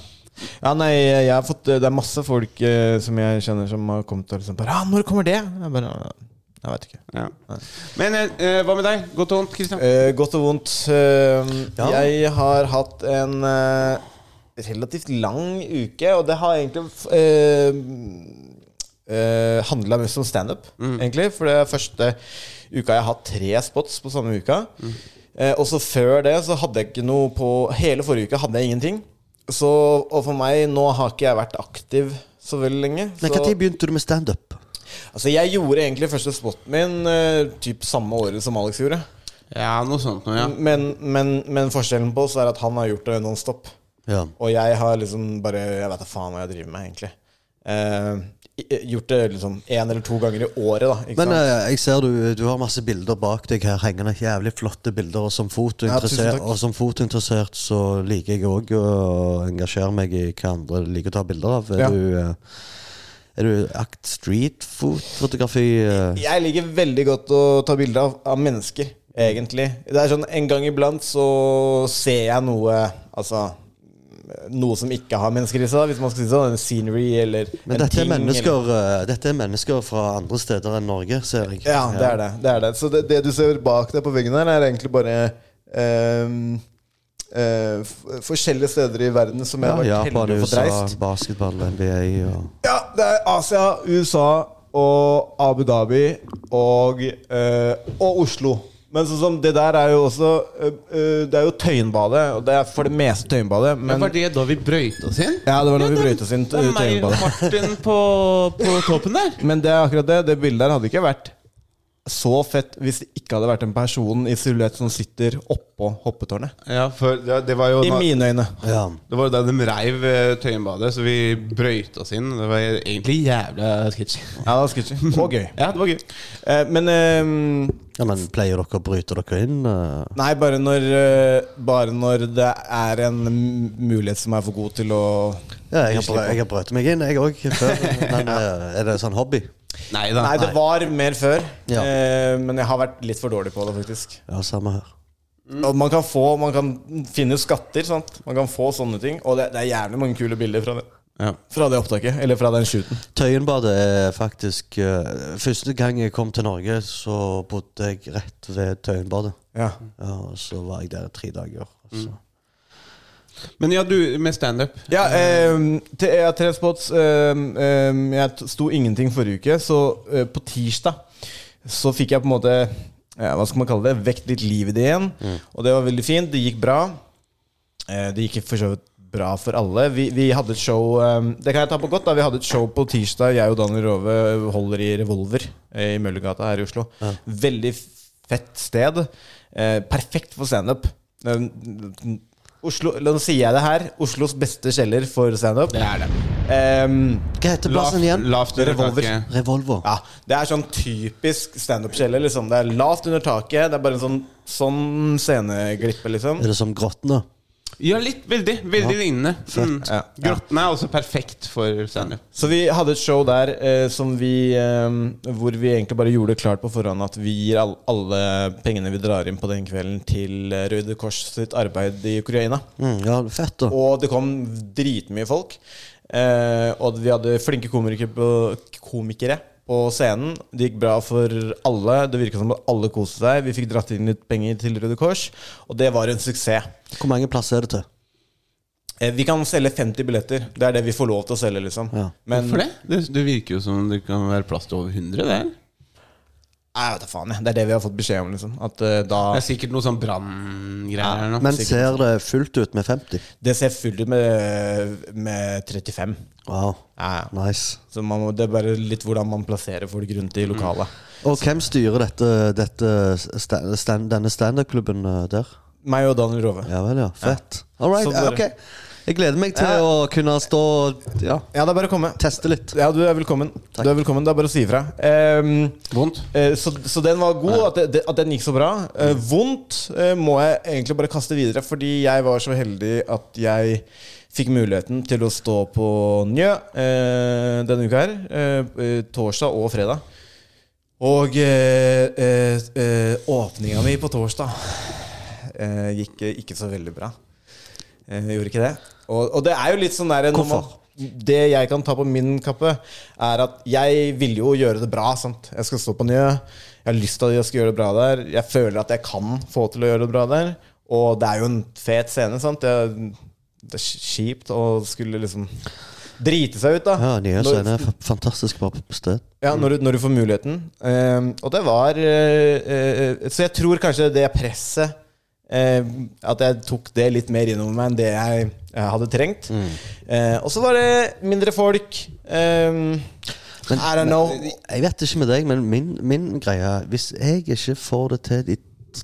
ja, nei, jeg har fått Det er masse folk eh, som jeg kjenner som har kommet og liksom bare ah, når kommer det? Jeg bare Jeg veit ikke. Ja. Men eh, hva med deg? Godt og vondt, Kristian? Eh, godt og vondt. Eh, Ja. Jeg har hatt en eh, relativt lang uke, og det har egentlig uh, handla mest om standup, egentlig. For det er første uka jeg har hatt tre spots på samme uka. Eh, og så før det så hadde jeg ikke noe på Hele forrige uke hadde jeg ingenting. Så, og for meg, nå har ikke jeg vært aktiv så veldig lenge. Når begynte du med standup? Altså, jeg gjorde egentlig første spoten min uh, typ samme året som Alex gjorde. Ja, noe sånt noe, ja. Men, men, men forskjellen på oss er at han har gjort det nonstop. Ja. Og jeg har liksom bare Jeg vet da faen hva jeg driver med, egentlig. Eh, gjort det liksom én eller to ganger i året, da. Ikke Men sant? eh, jeg ser du, du har masse bilder bak deg her hengende. Jævlig flotte bilder. Og som Ja, tusen fotointeressert, takk. og som fotointeressert så liker jeg òg å engasjere meg i hva andre liker å ta bilder av. Ja. du, eh, er du akt street-fotografi? eh? Jeg liker veldig godt å ta bilder av, av mennesker, egentlig. Det er sånn En gang iblant så ser jeg noe Altså noe som ikke har mennesker i seg, hvis man skal si sånn. En scenery eller Men en dette er, ting, eller- mennesker, eh, dette er mennesker fra andre steder enn Norge, ser jeg. Ja, det er det. det, er det. Så det, det du ser bak deg på veggen her, er egentlig bare ehm, eh, forskjellige steder i verden som jeg Ja, har vært Japan, heldig å få USA, basketball, NBA og Ja, det er Asia, USA og Abu Dhabi og, eh, og Oslo. Men sånn som det der er jo også eh, eh, Det er jo Tøyenbadet, og det er for det meste Tøyenbadet. Men ja, Var det da vi brøyt oss inn? ja, det var da vi brøyt oss inn Det er meg og Martin på, på toppen der. (laughs) Men det er akkurat det. Det bildet der hadde ikke vært så fett hvis det ikke hadde vært en person i silhuett som sitter oppå hoppetårnet. Ja, for det, det var jo I mine øyne. Ja. Det var jo da de reiv eh, Tøyenbadet, så vi brøyta oss inn. Det var egentlig jævla sketsj. Ja, det var sketchy. Og gøy. (laughs) Ja, det var gøy. Eh, men eh, ja, men pleier dere å bryte dere inn? eh? Nei, bare når, eh, bare når det er en m- mulighet som er for god til å Ja, jeg har, brø jeg har brøt meg inn, jeg òg, før. (laughs) Men eh, er det sånn hobby? Nei da. Nei, det var mer før. Ja. Eh, men jeg har vært litt for dårlig på det, faktisk. Ja, samme her. Og man kan få Man kan finne skatter, sant. Man kan få sånne ting. Og det, det er gjerne mange kule bilder fra det, Ja. fra det opptaket. Eller fra den shooten. Tøyenbadet er faktisk uh, Første gang jeg kom til Norge, så bodde jeg rett ved Tøyenbadet. Ja. Ja, og så var jeg der i tre dager. Så. Men ja, du med standup. Ja, eh, til, spots. Eh, eh, jeg sto ingenting forrige uke, så eh, på tirsdag så fikk jeg på en måte ja, Hva skal man kalle det? Vekt litt liv i det igjen. Og det var veldig fint. Det gikk bra. Eh, det gikk for så vidt bra for alle. Vi, vi hadde et show eh, Det kan jeg ta på godt. da Vi hadde et show på tirsdag. Jeg og Daniel Rove holder i Revolver eh, i Møllergata her i Oslo. Veldig fett sted. Eh, perfekt for standup. Oslo, Nå sier jeg det her. Oslos beste kjeller for standup. Det er det. Um, Hva heter plassen igjen? Lavt under Revolver. taket. Revolver. ja, det er sånn typisk standup-kjeller. Liksom. Det er lavt under taket. Det er bare en sånn, sånn sceneglippe, liksom. Er det som Grottene? Ja, litt. Veldig. Veldig lignende. Mm. Ja. Grottene er også perfekt for standup. Så vi hadde et show der eh, som vi, eh, hvor vi egentlig bare gjorde det klart på forhånd at vi gir all, alle pengene vi drar inn på den kvelden, til eh, Røde Kors sitt arbeid i Ukraina. Mm, ja, fett, da. Og det kom dritmye folk. Eh, og vi hadde flinke komikere på, komikere på scenen. Det gikk bra for alle. Det virka som at alle koste seg. Vi fikk dratt inn litt penger til Røde Kors, og det var en suksess. Hvor mange plasser er det til? Eh, vi kan selge 50 billetter. Det er det vi får lov til å selge, liksom. Ja. Men Hvorfor det? det? Det virker jo som det kan være plass til over 100 der. Jeg vet da faen, jeg. Det er det vi har fått beskjed om, liksom. At uh, da Det er sikkert noe sånn branngreier her nå. Men ser det fullt ut med 50? Det ser fullt ut med, med 35. Wow, Ja, ja. nice. Så man må, det er bare litt hvordan man plasserer folk rundt i lokalet. Og hvem styrer dette, dette sta- stand, denne standup-klubben eh, der? Meg og Daniel Rove. Ja vel, ja. Fett. All right. Så ja, bare- ok. Jeg gleder meg til å kunne stå og ja, Ja, det er bare å komme. teste litt. Ja, du er velkommen. Du er velkommen, Det er bare å si ifra. Ehm, Vondt? eh, så, så den var god, at, det, at den gikk så bra. Eh, vondt eh, må jeg egentlig bare kaste videre, fordi jeg var så heldig at jeg fikk muligheten til å stå på Njø eh, denne uka her. Eh, eh, torsdag og fredag. Og eh, eh, eh, åpninga mi på torsdag eh, gikk eh, ikke så veldig bra. Eh, gjorde ikke det. Og, og det er jo litt sånn der Hvorfor? Det jeg kan ta på min kappe, er at jeg vil jo gjøre det bra. Sant? Jeg skal stå på Njø. Jeg har lyst til at jeg skal gjøre det bra der. Jeg føler at jeg kan få til å gjøre det bra der. Og det er jo en fet scene. Sant? Jeg, det er kjipt å skulle liksom drite seg ut, da. Ja, nye scene er fantastisk bra på sted. ja, når du, når du får muligheten. Ehm, og det var uh, uh, Så jeg tror kanskje det presset eh, At jeg tok det litt mer innover meg enn det jeg, jeg hadde trengt. Eh, og så var det mindre folk. Ehm, I don't know. Jeg vet ikke med deg, men min, min greie Hvis jeg ikke får det til de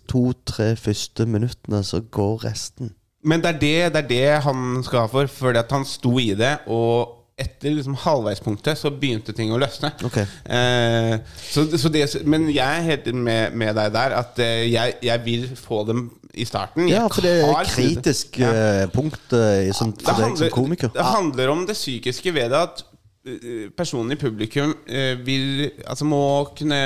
to-tre første minuttene, så går resten. Men det er det, det er det han skal ha for, fordi at han sto i det, og etter liksom halvveispunktet så begynte ting å løsne. Okay. Eh, så, så det, men jeg er helt med, med deg der at eh, jeg, jeg vil få dem i starten. Ja, for det er et kritisk Ja. eh, punkt eh, Det for deg handler, som komiker. det handler om det psykiske ved det at personen i publikum eh, vil Altså må kunne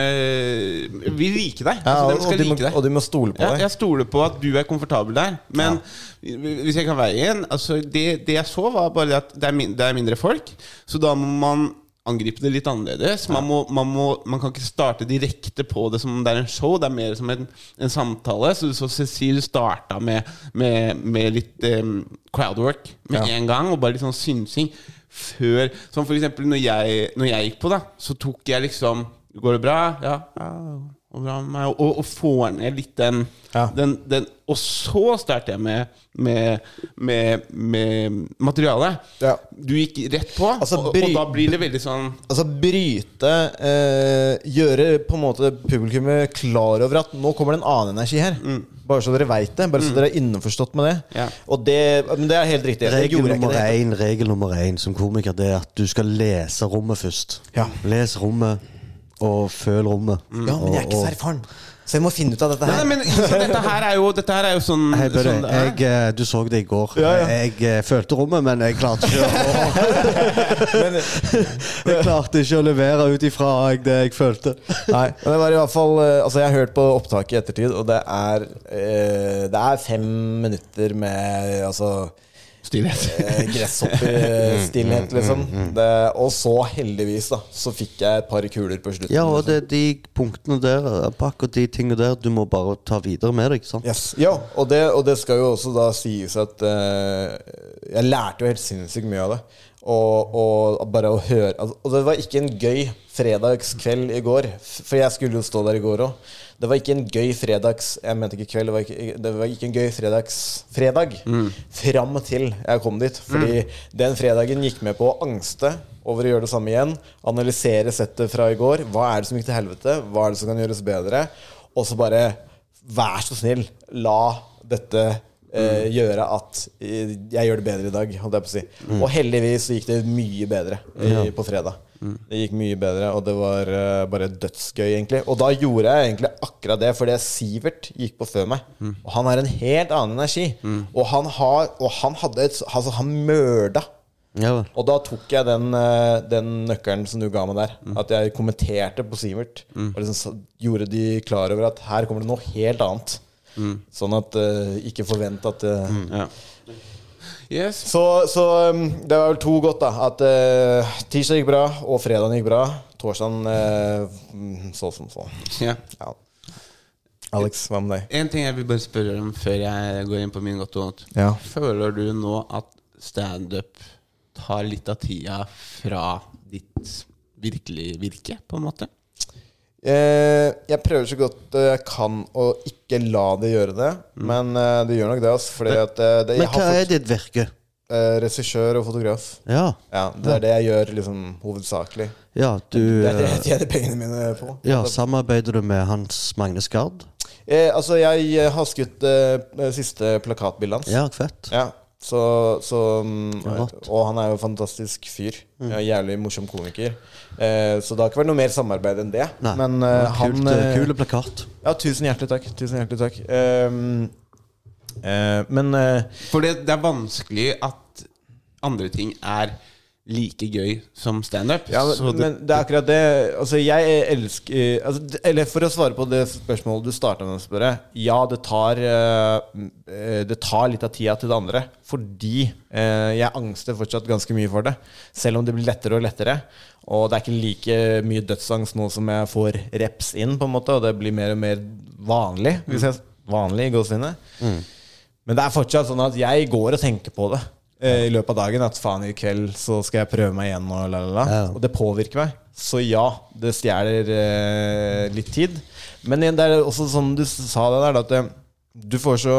Vil like deg. Ja, altså, og, de skal de må, like deg. og de må stole på Ja, deg. jeg stoler på at du er komfortabel der. Men hvis jeg kan veie igjen altså det, det jeg så, var bare at er, det er mindre folk. Så da må man angripe det litt annerledes. Man, må, man, må, man kan ikke starte direkte på det som om det er en show. Det er mer som en, en samtale. Så, så Cecil starta med, med, med litt um, crowdwork med Ja. en gang, og bare litt sånn synsing. Før Som for eksempel når jeg, når jeg gikk på, da, så tok jeg liksom Går det bra? Ja. ja og, bra med meg, og, og får ned litt den, Ja. den, den Og så starter jeg med, med, med, med materialet. Ja. Du gikk rett på, Altså, og, bry- og da blir det veldig sånn Altså bryte eh, Gjøre på en måte publikummet klar over at nå kommer det en annen energi her. Bare så dere veit det. Bare så dere er innforstått med det. Ja. Og det, men det er helt riktig. Regel nummer én regel nummer én som komiker Det er at du skal lese rommet først. Ja. Les rommet, og føl rommet. Ja, men jeg er ikke så erfaren. Så jeg må finne ut av dette her. nei, men dette her er jo, dette her er jo sånn, Hei, Bøde, sånn jeg, eh, du så det i går. Ja, ja. Jeg eh, følte rommet, men jeg klarte ikke å (laughs) (laughs) Jeg klarte ikke å levere ut ifra det jeg følte. Nei, men det var i hvert fall eh, Altså Jeg har hørt på opptaket i ettertid, og det er Det er fem minutter med Altså Stillhet. eh, gresshoppestillhet, liksom. Det, og så, heldigvis, da, så fikk jeg et par kuler på slutten. Ja, og liksom. det er de punktene der, akkurat de tingene der, du må bare ta videre med deg. sant? Yes. Ja, og det, og det skal jo også da sies at uh, Jeg lærte jo helt sinnssykt mye av det. Og, og bare å høre altså, Og det var ikke en gøy fredagskveld i går. For jeg skulle jo stå der i går òg. Det var ikke en gøy fredags Jeg mente ikke kveld. Det var ikke, det var ikke en gøy fredags fredag fram til jeg kom dit. Fordi den fredagen gikk med på å angste over å gjøre det samme igjen. Analysere settet fra i går. Hva er det som gikk til helvete? Hva er det som kan gjøres bedre? Og så bare Vær så snill, la dette eh, gjøre at eh, jeg gjør det bedre i dag. Holdt jeg på å si. Og heldigvis gikk det mye bedre i, på fredag. Det gikk mye bedre, og det var uh, bare dødsgøy, egentlig. Og da gjorde jeg egentlig akkurat det, fordi Sivert gikk på før meg. Og han har en helt annen energi. Og han har Og han hadde et Altså, han mørda. Ja. Og da tok jeg den, eh, den nøkkelen som du ga meg der. At jeg kommenterte på Sivert. Og liksom gjorde de klar over at her kommer det noe helt annet. Sånn at uh, ikke forvent at eh, Ja. Yes. Så, så um, det var vel to godt, da. At uh, tirsdag gikk bra, og fredagen gikk bra. Torsdagen uh, så som så. Yeah. Ja. Alex, hva med deg? En ting jeg vil bare spørre om før jeg går inn på min godt og vondt. Ja. Føler du nå at standup tar litt av tida fra ditt virkelige virke, på en måte? Eh, jeg prøver så godt eh, jeg kan å ikke la det gjøre det, men eh, det gjør nok det. Altså, fordi at eh, det, Men jeg hva er ditt virke? eh, regissør og fotograf. Ja, Ja, Det er det jeg gjør liksom hovedsakelig. ja du Det er det jeg tjener pengene mine på. Ja, Samarbeider du med Hans Magne Skard? Eh, altså, jeg har skutt eh, siste plakatbildet hans. Ja, fett. Ja. Så, så mm, Og han er jo en fantastisk fyr. Ja, jævlig morsom komiker. Eh, så det har ikke vært noe mer samarbeid enn det. Nei. Men eh, han Kult, eh, eh, Kule plakat. Ja, tusen hjertelig takk. Tusen hjertelig takk. Ehm, eh, men For det, det er vanskelig at andre ting er like gøy som standup. Ja, men, det- men det er akkurat det Altså, jeg elsker altså, Eller for å svare på det spørsmålet du starta med å spørre. Ja, det tar eh, Det tar litt av tida til det andre. Fordi eh, jeg angster fortsatt ganske mye for det. Selv om det blir lettere og lettere. Og det er ikke like mye dødsangst nå som jeg får reps inn, på en måte. Og det blir mer og mer vanlig. Hvis jeg Vanlig i gåsehudet. Men det er fortsatt sånn at jeg går og tenker på det i løpet av dagen. At faen, i kveld så skal jeg prøve meg igjen. Og, la, la, la. Ja. og det påvirker meg. Så ja, det stjeler eh, litt tid. Men igjen, det er også som du sa det der, at eh, du får så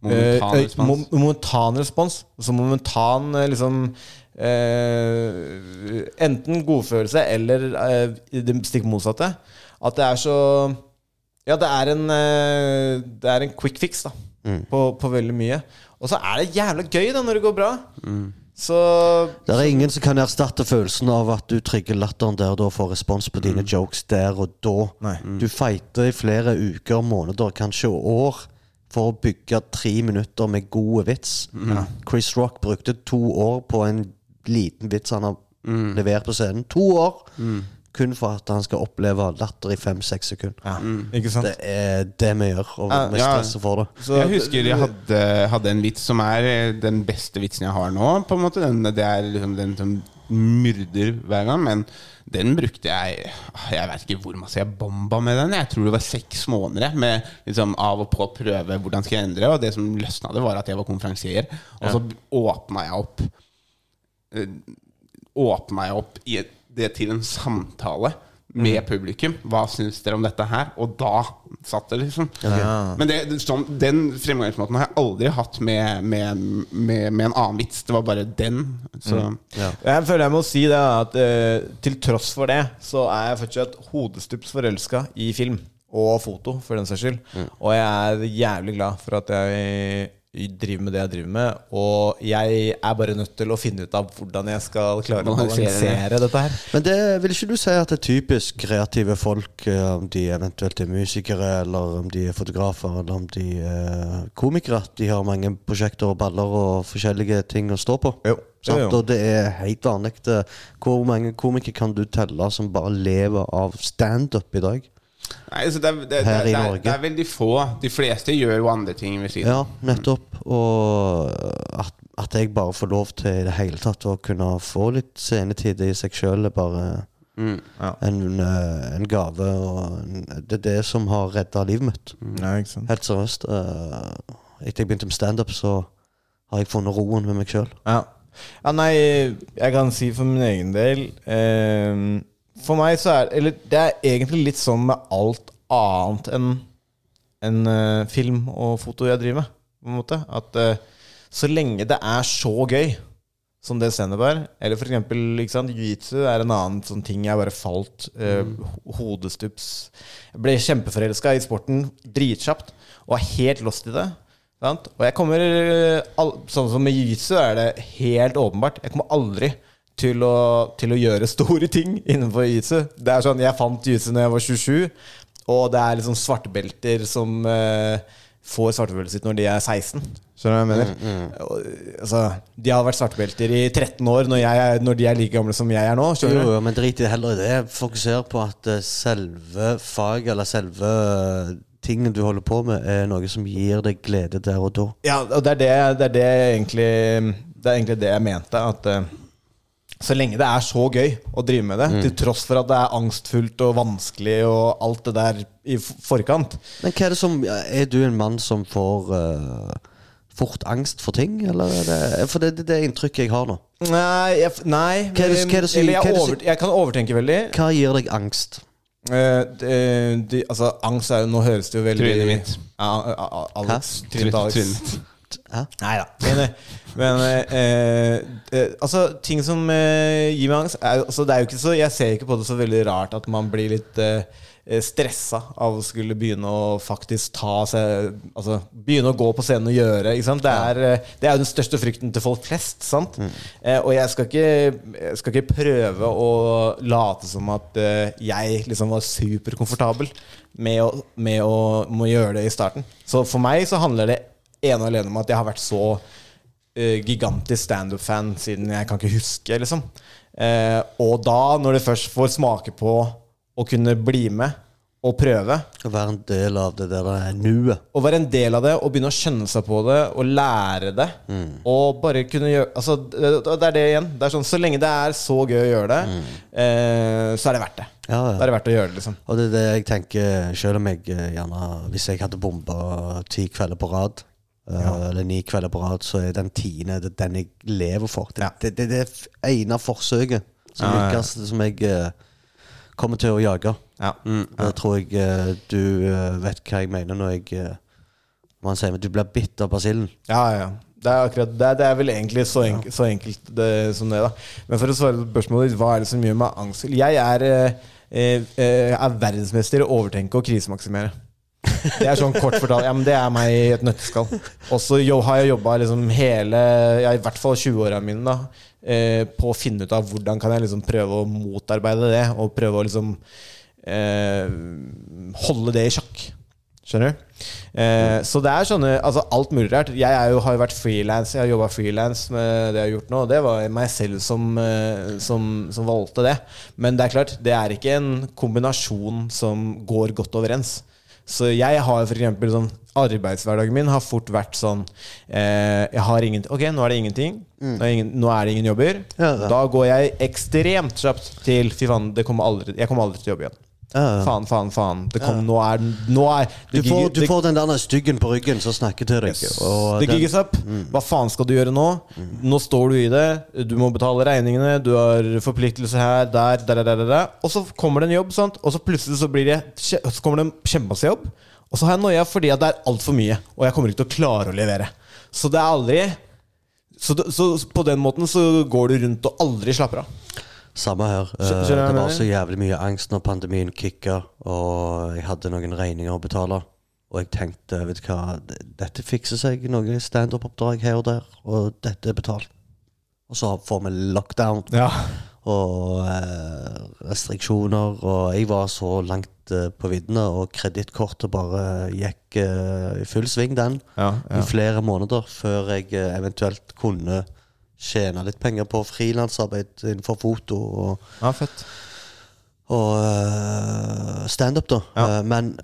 Momentan eh, respons. momentan respons. Så momentan eh, liksom eh, Enten godfølelse eller eh, det stikk motsatte. At det er så Ja, det er en eh, Det er en quick fix da på, på veldig mye. Og så er det jævla gøy da når det går bra. Så Det er ingen som kan erstatte følelsen av at du trigger latteren der og da får respons på dine jokes der og da. Nei. Du fighter i flere uker, måneder, kanskje år for å bygge tre minutter med gode vits. Chris Rock brukte to år på en liten vits han har levert på scenen. To år! Kun for at han skal oppleve latter i fem-seks sekunder. ja, Ikke sant? Det er det vi gjør, og vi Ja. stresser for det. Så- jeg husker jeg hadde, hadde en vits som er eh, den beste vitsen jeg har nå. På en måte den, Det er liksom den som myrder hver gang. Men den brukte jeg Jeg vet ikke hvor masse jeg bomba med den. Jeg tror det var seks måneder med liksom av og på å prøve hvordan skal jeg endre. Og det som løsna det, var at jeg var konferansier. Og så åpna jeg opp eh, Åpna jeg opp i et, det til en samtale med publikum. Hva syns dere om dette her? Og da satt det, liksom. Men det, sånn, den fremgangsmåten har jeg aldri hatt med, med, med, med en annen vits. Det var bare den. Så Jeg føler jeg må si det at uh, til tross for det, så er jeg fortsatt hodestups forelska i film. Og foto, for den saks skyld. Og jeg er jævlig glad for at jeg driver med det jeg driver med. Og jeg er bare nødt til å finne ut av hvordan jeg skal klare å Balansere dette her. Men det, vil ikke du si at det er typisk kreative folk, eh, om de eventuelt er musikere, eller om de er fotografer, eller om de er komikere, at de har mange prosjekter og baller og forskjellige ting å stå på? Jo. Sant? Jo, jo. Og det er helt vanlig. Hvor mange komikere kan du telle som bare lever av standup i dag? Nei, så det, er- det, Her det, i Norge. det er veldig få. De fleste gjør jo andre ting ved siden. Ja, nettopp. Og at, at jeg bare får lov til i det hele tatt å kunne få litt scenetid i seg sjøl, er bare Mm. en, eh, en gave. Og det er det som har redda livet mitt. Ja, ikke sant? Helt seriøst. eh, Etter jeg begynte med standup, så har jeg funnet roen med meg sjøl. Ja. ja, nei, jeg kan si for min egen del eh, For meg så er Eller det er egentlig litt sånn med alt annet enn en, uh, film og foto jeg driver med. På en måte At uh, så lenge det er så gøy som det standup er, eller for eksempel ikke sant, jiu-jitsu er en annen sånn ting jeg bare falt uh, hodestups Jeg ble kjempeforelska i sporten dritkjapt og er helt lost i det. Sant? Og jeg kommer eh, Sånn som med jiu-jitsu er det helt åpenbart. Jeg kommer aldri til å, til å gjøre store ting innenfor jiu-jitsu. Det er sånn, Jeg fant jiu-jitsu da jeg var 27, og det er liksom svartebelter som eh, får svartebeltet sitt når de er 16. Skjønner du hva jeg mener? Og, altså, de har vært svartebelter i 13 år når, jeg, når de er like gamle som jeg er nå. Jo, jo, men drit i det heller i det. Fokuser på at eh, selve faget, eller selve eh, tingen du holder på med, er noe som gir deg glede der og da. Ja, og det er det, det, er det egentlig Det er egentlig det jeg mente. At eh, så lenge det er så gøy å drive med det, til tross for at det er angstfullt og vanskelig og alt det der i forkant Men hva er det som Er du en mann som får uh, fort angst for ting, eller er det For det er det, det inntrykket jeg har nå. Nei, jeg, nei Hva er det- hva er det som- Eller jeg, over, jeg kan overtenke veldig. Hva gir deg angst? Uh, de, de, altså, angst er jo Nå høres det jo veldig Trynet mitt. A- Alex. Trynet Nei da. Men, eh, men eh, eh, altså, ting som eh, gir meg angst er, altså, Det er jo ikke så Jeg ser ikke på det så veldig rart at man blir litt eh, eh, stressa av å skulle begynne å faktisk ta seg Altså begynne å gå på scenen og gjøre. Det, er, eh, det er jo den største frykten til folk flest. Sant? Eh, og jeg skal, ikke, jeg skal ikke prøve å late som at eh, jeg liksom var superkomfortabel med å, med å må gjøre det i starten. Så for meg så handler det ene og alene med at jeg har vært så uh, gigantisk standup-fan siden jeg kan ikke huske, liksom. Uh, og da, når du først får smake på å kunne bli med og prøve, Å være en del av det der er nuet. å være en del av det og begynne å skjønne seg på det og lære det, og bare kunne gjøre Altså, det er det igjen. Det er sånn, Så lenge det er så gøy å gjøre det, eh, så er det verdt det. Ja, ja. Da er det verdt å gjøre det, liksom. Og det er det jeg tenker, selv om jeg gjerne Hvis jeg hadde bomba ti kvelder på rad, eh, eller ni kvelder på rad, så er den tiende det den jeg lever for. Det Ja. det, det, det er ene forsøket som Ja, lykkes, som jeg uh, kommer til å jage. Ja. Da tror jeg uh, du uh, vet hva jeg mener når jeg Man sier at du blir bitt av basillen. Ja, ja. Det er akkurat det. er- Det er vel egentlig så, enk så enkelt det, som det, da. Men for å svare på spørsmålet ditt, hva er det som gjør meg angst? Jeg er, er verdensmester i å overtenke og krisemaksimere. Det er sånn kort fortalt. Ja, men det er meg i et nøtteskall. Og så har jeg jobba liksom hele ja, I hvert fall 20-åra mine da eh, på å finne ut av hvordan kan jeg liksom prøve å motarbeide det, og prøve å liksom eh, holde det i sjakk. Skjønner du? Eh, så det er sånne Altså alt mulig rart. Jeg jo, har jo vært frilans. Jeg har jobba frilans med det jeg har gjort nå. Det var meg selv som, eh, som, som valgte det. Men det er klart, det er ikke en kombinasjon som går godt overens. Så jeg har eksempel sånn Arbeidshverdagen min har fort vært sånn eh, Jeg har ingen Ok, nå er det ingenting. Nå, er ingen, nå er det ingen jobber. Ja, ja. Da går jeg ekstremt kjapt til Fy faen, det kommer aldri, jeg kommer aldri til å jobbe igjen. Ja. Faen, faen, faen. Det kom, Nå er Nå er Du får, du får den der styggen på ryggen som snakker til deg. Og det gigges Mm. Hva faen skal du gjøre nå? Nå står du i det. Du må betale regningene. Du har forpliktelser her, der, der, der, der, der. Og så kommer det en jobb, sant? og så plutselig så, blir det, så kommer det en kjempemasse jobb. Og så har jeg noia fordi at det er altfor mye, og jeg kommer ikke til å klare å levere. Så det er aldri så, så på den måten så går du rundt og aldri slapper av. Samme her. Jeg det var så jævlig mye angst når pandemien kicka, og jeg hadde noen regninger å betale. Og jeg tenkte, vet du hva, dette fikser seg. Noen standup-oppdrag her og der, og dette er betalt. Og så får vi lockdown og eh, restriksjoner, og jeg var så langt eh, på viddene, og kredittkortet bare gikk eh, i full sving, den, Ja, i flere måneder, før jeg eh, eventuelt kunne tjene litt penger på frilansarbeid innenfor foto. og ja, fett. og uh, standup, da. Ja. Uh, men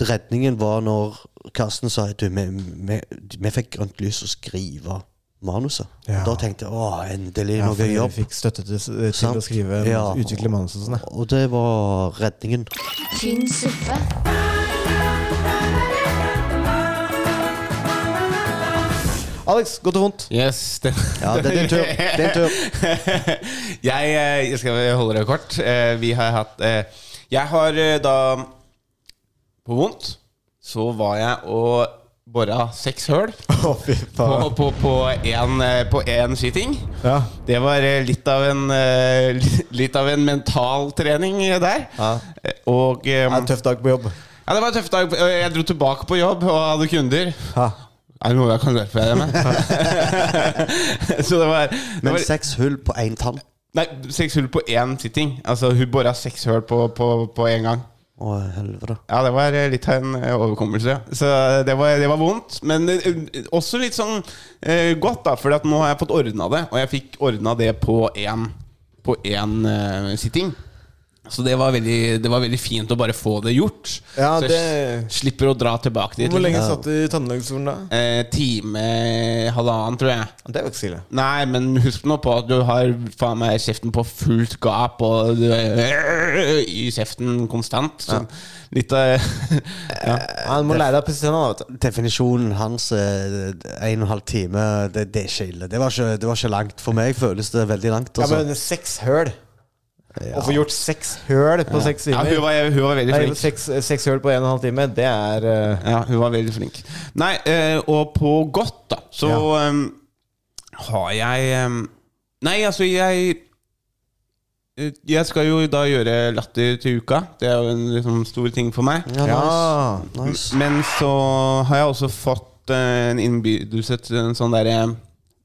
redningen var når Karsten sa at vi, vi, vi fikk grønt lys å skrive manuset. Ja. Da tenkte jeg å, endelig Ja, noe jobb jobb. fikk støtte til, til å skrive Ja. utvikle manuset og sånn. Og det var redningen. Finn suppe, Alex, godt og vondt. Yes, det, Ja, det er din tur. Din tur. (laughs) jeg, eh, jeg skal holde det kort. Eh, Vi har hatt eh, Jeg har da På vondt så var jeg og bora seks høl (laughs) fy på, en sitting. Ja. Det var litt av en (laughs) Litt av en mental trening der. Ja. Og um, er en tøff dag på jobb. Ja, det var en tøff dag. Jeg dro tilbake på jobb og hadde kunder. Er det noe jeg kan hjelpe deg med? (laughs) Så det var, det Men var seks hull på én tann. Nei, seks hull på én sitting. Altså Hun bora seks hull på, på, på én gang. Å, helvete. Ja, det var eh, litt av en eh, overkommelse. Så det var, det var vondt. Men eh, også litt sånn eh, godt, da. For nå har jeg fått ordna det. Og jeg fikk ordna det på én På én eh, sitting. Så det var, veldig, det var veldig fint å bare få det gjort. Ja, så jeg det- slipper å dra tilbake dit. Hvor lenge Ja. satt du i tannlegestolen da? Eh, time, halvannen, tror jeg. Det var ikke så ille. Nei, men husk nå på at du har faen meg kjeften på fullt gap, og du er i kjeften konstant. Så litt av (laughs) ja. Han må lære deg å presisere. Definisjonen hans er en og en halv time. Det, det er ikke ille. Det var ikke, det var ikke langt. For meg føles det veldig langt. Ja, Altså. men seks høl. Ja. Å få gjort seks høl på seks ja, timer hun var, hun var veldig Nei, flink. seks, seks høl på en og en halv time, det er uh... Ja, hun var veldig flink. Nei, uh, og på godt, da, så em, har jeg um, Nei, altså, jeg Eh, Jeg skal jo da gjøre Latter til uka. Det er jo en liksom, stor ting for meg. Ja, Ja. nice. Men så har jeg også fått eh, en innbydelse til en sånn derre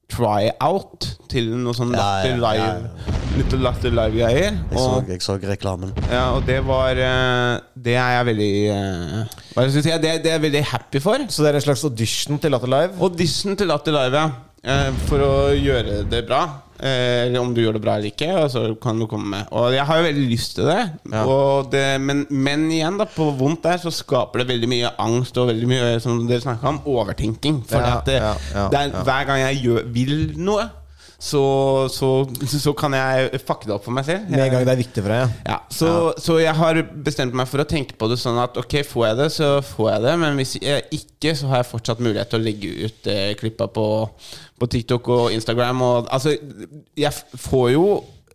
try-out til noe sånn Ja, Latter ja, live ja, Latter live-greier. Jeg så, jeg så reklamen. ja, og det var eh, Det er jeg veldig eh, Hva skal jeg si? Det, det er jeg veldig happy for. Så det er en slags audition til Latter Live? Audition til Latter Live, ja. Eh, for å gjøre det bra. Eh, eller om du gjør det bra eller ikke. Og så kan du komme med Og jeg har jo veldig lyst til det. Ja. Det men, men igjen, da på vondt der så skaper det veldig mye angst og veldig mye som dere snakka om, overtenking. For Ja, det, ja, ja, det er, hver gang jeg gjør, vil noe, så, så, så kan jeg fucke det opp for meg selv. Med en gang det er viktig for deg? Ja, så, så jeg har bestemt meg for å tenke på det sånn at ok, får jeg det, så får jeg det. Men hvis jeg ikke, så har jeg fortsatt mulighet til å legge ut eh, klippa på, på TikTok og Instagram. Og, altså, jeg får jo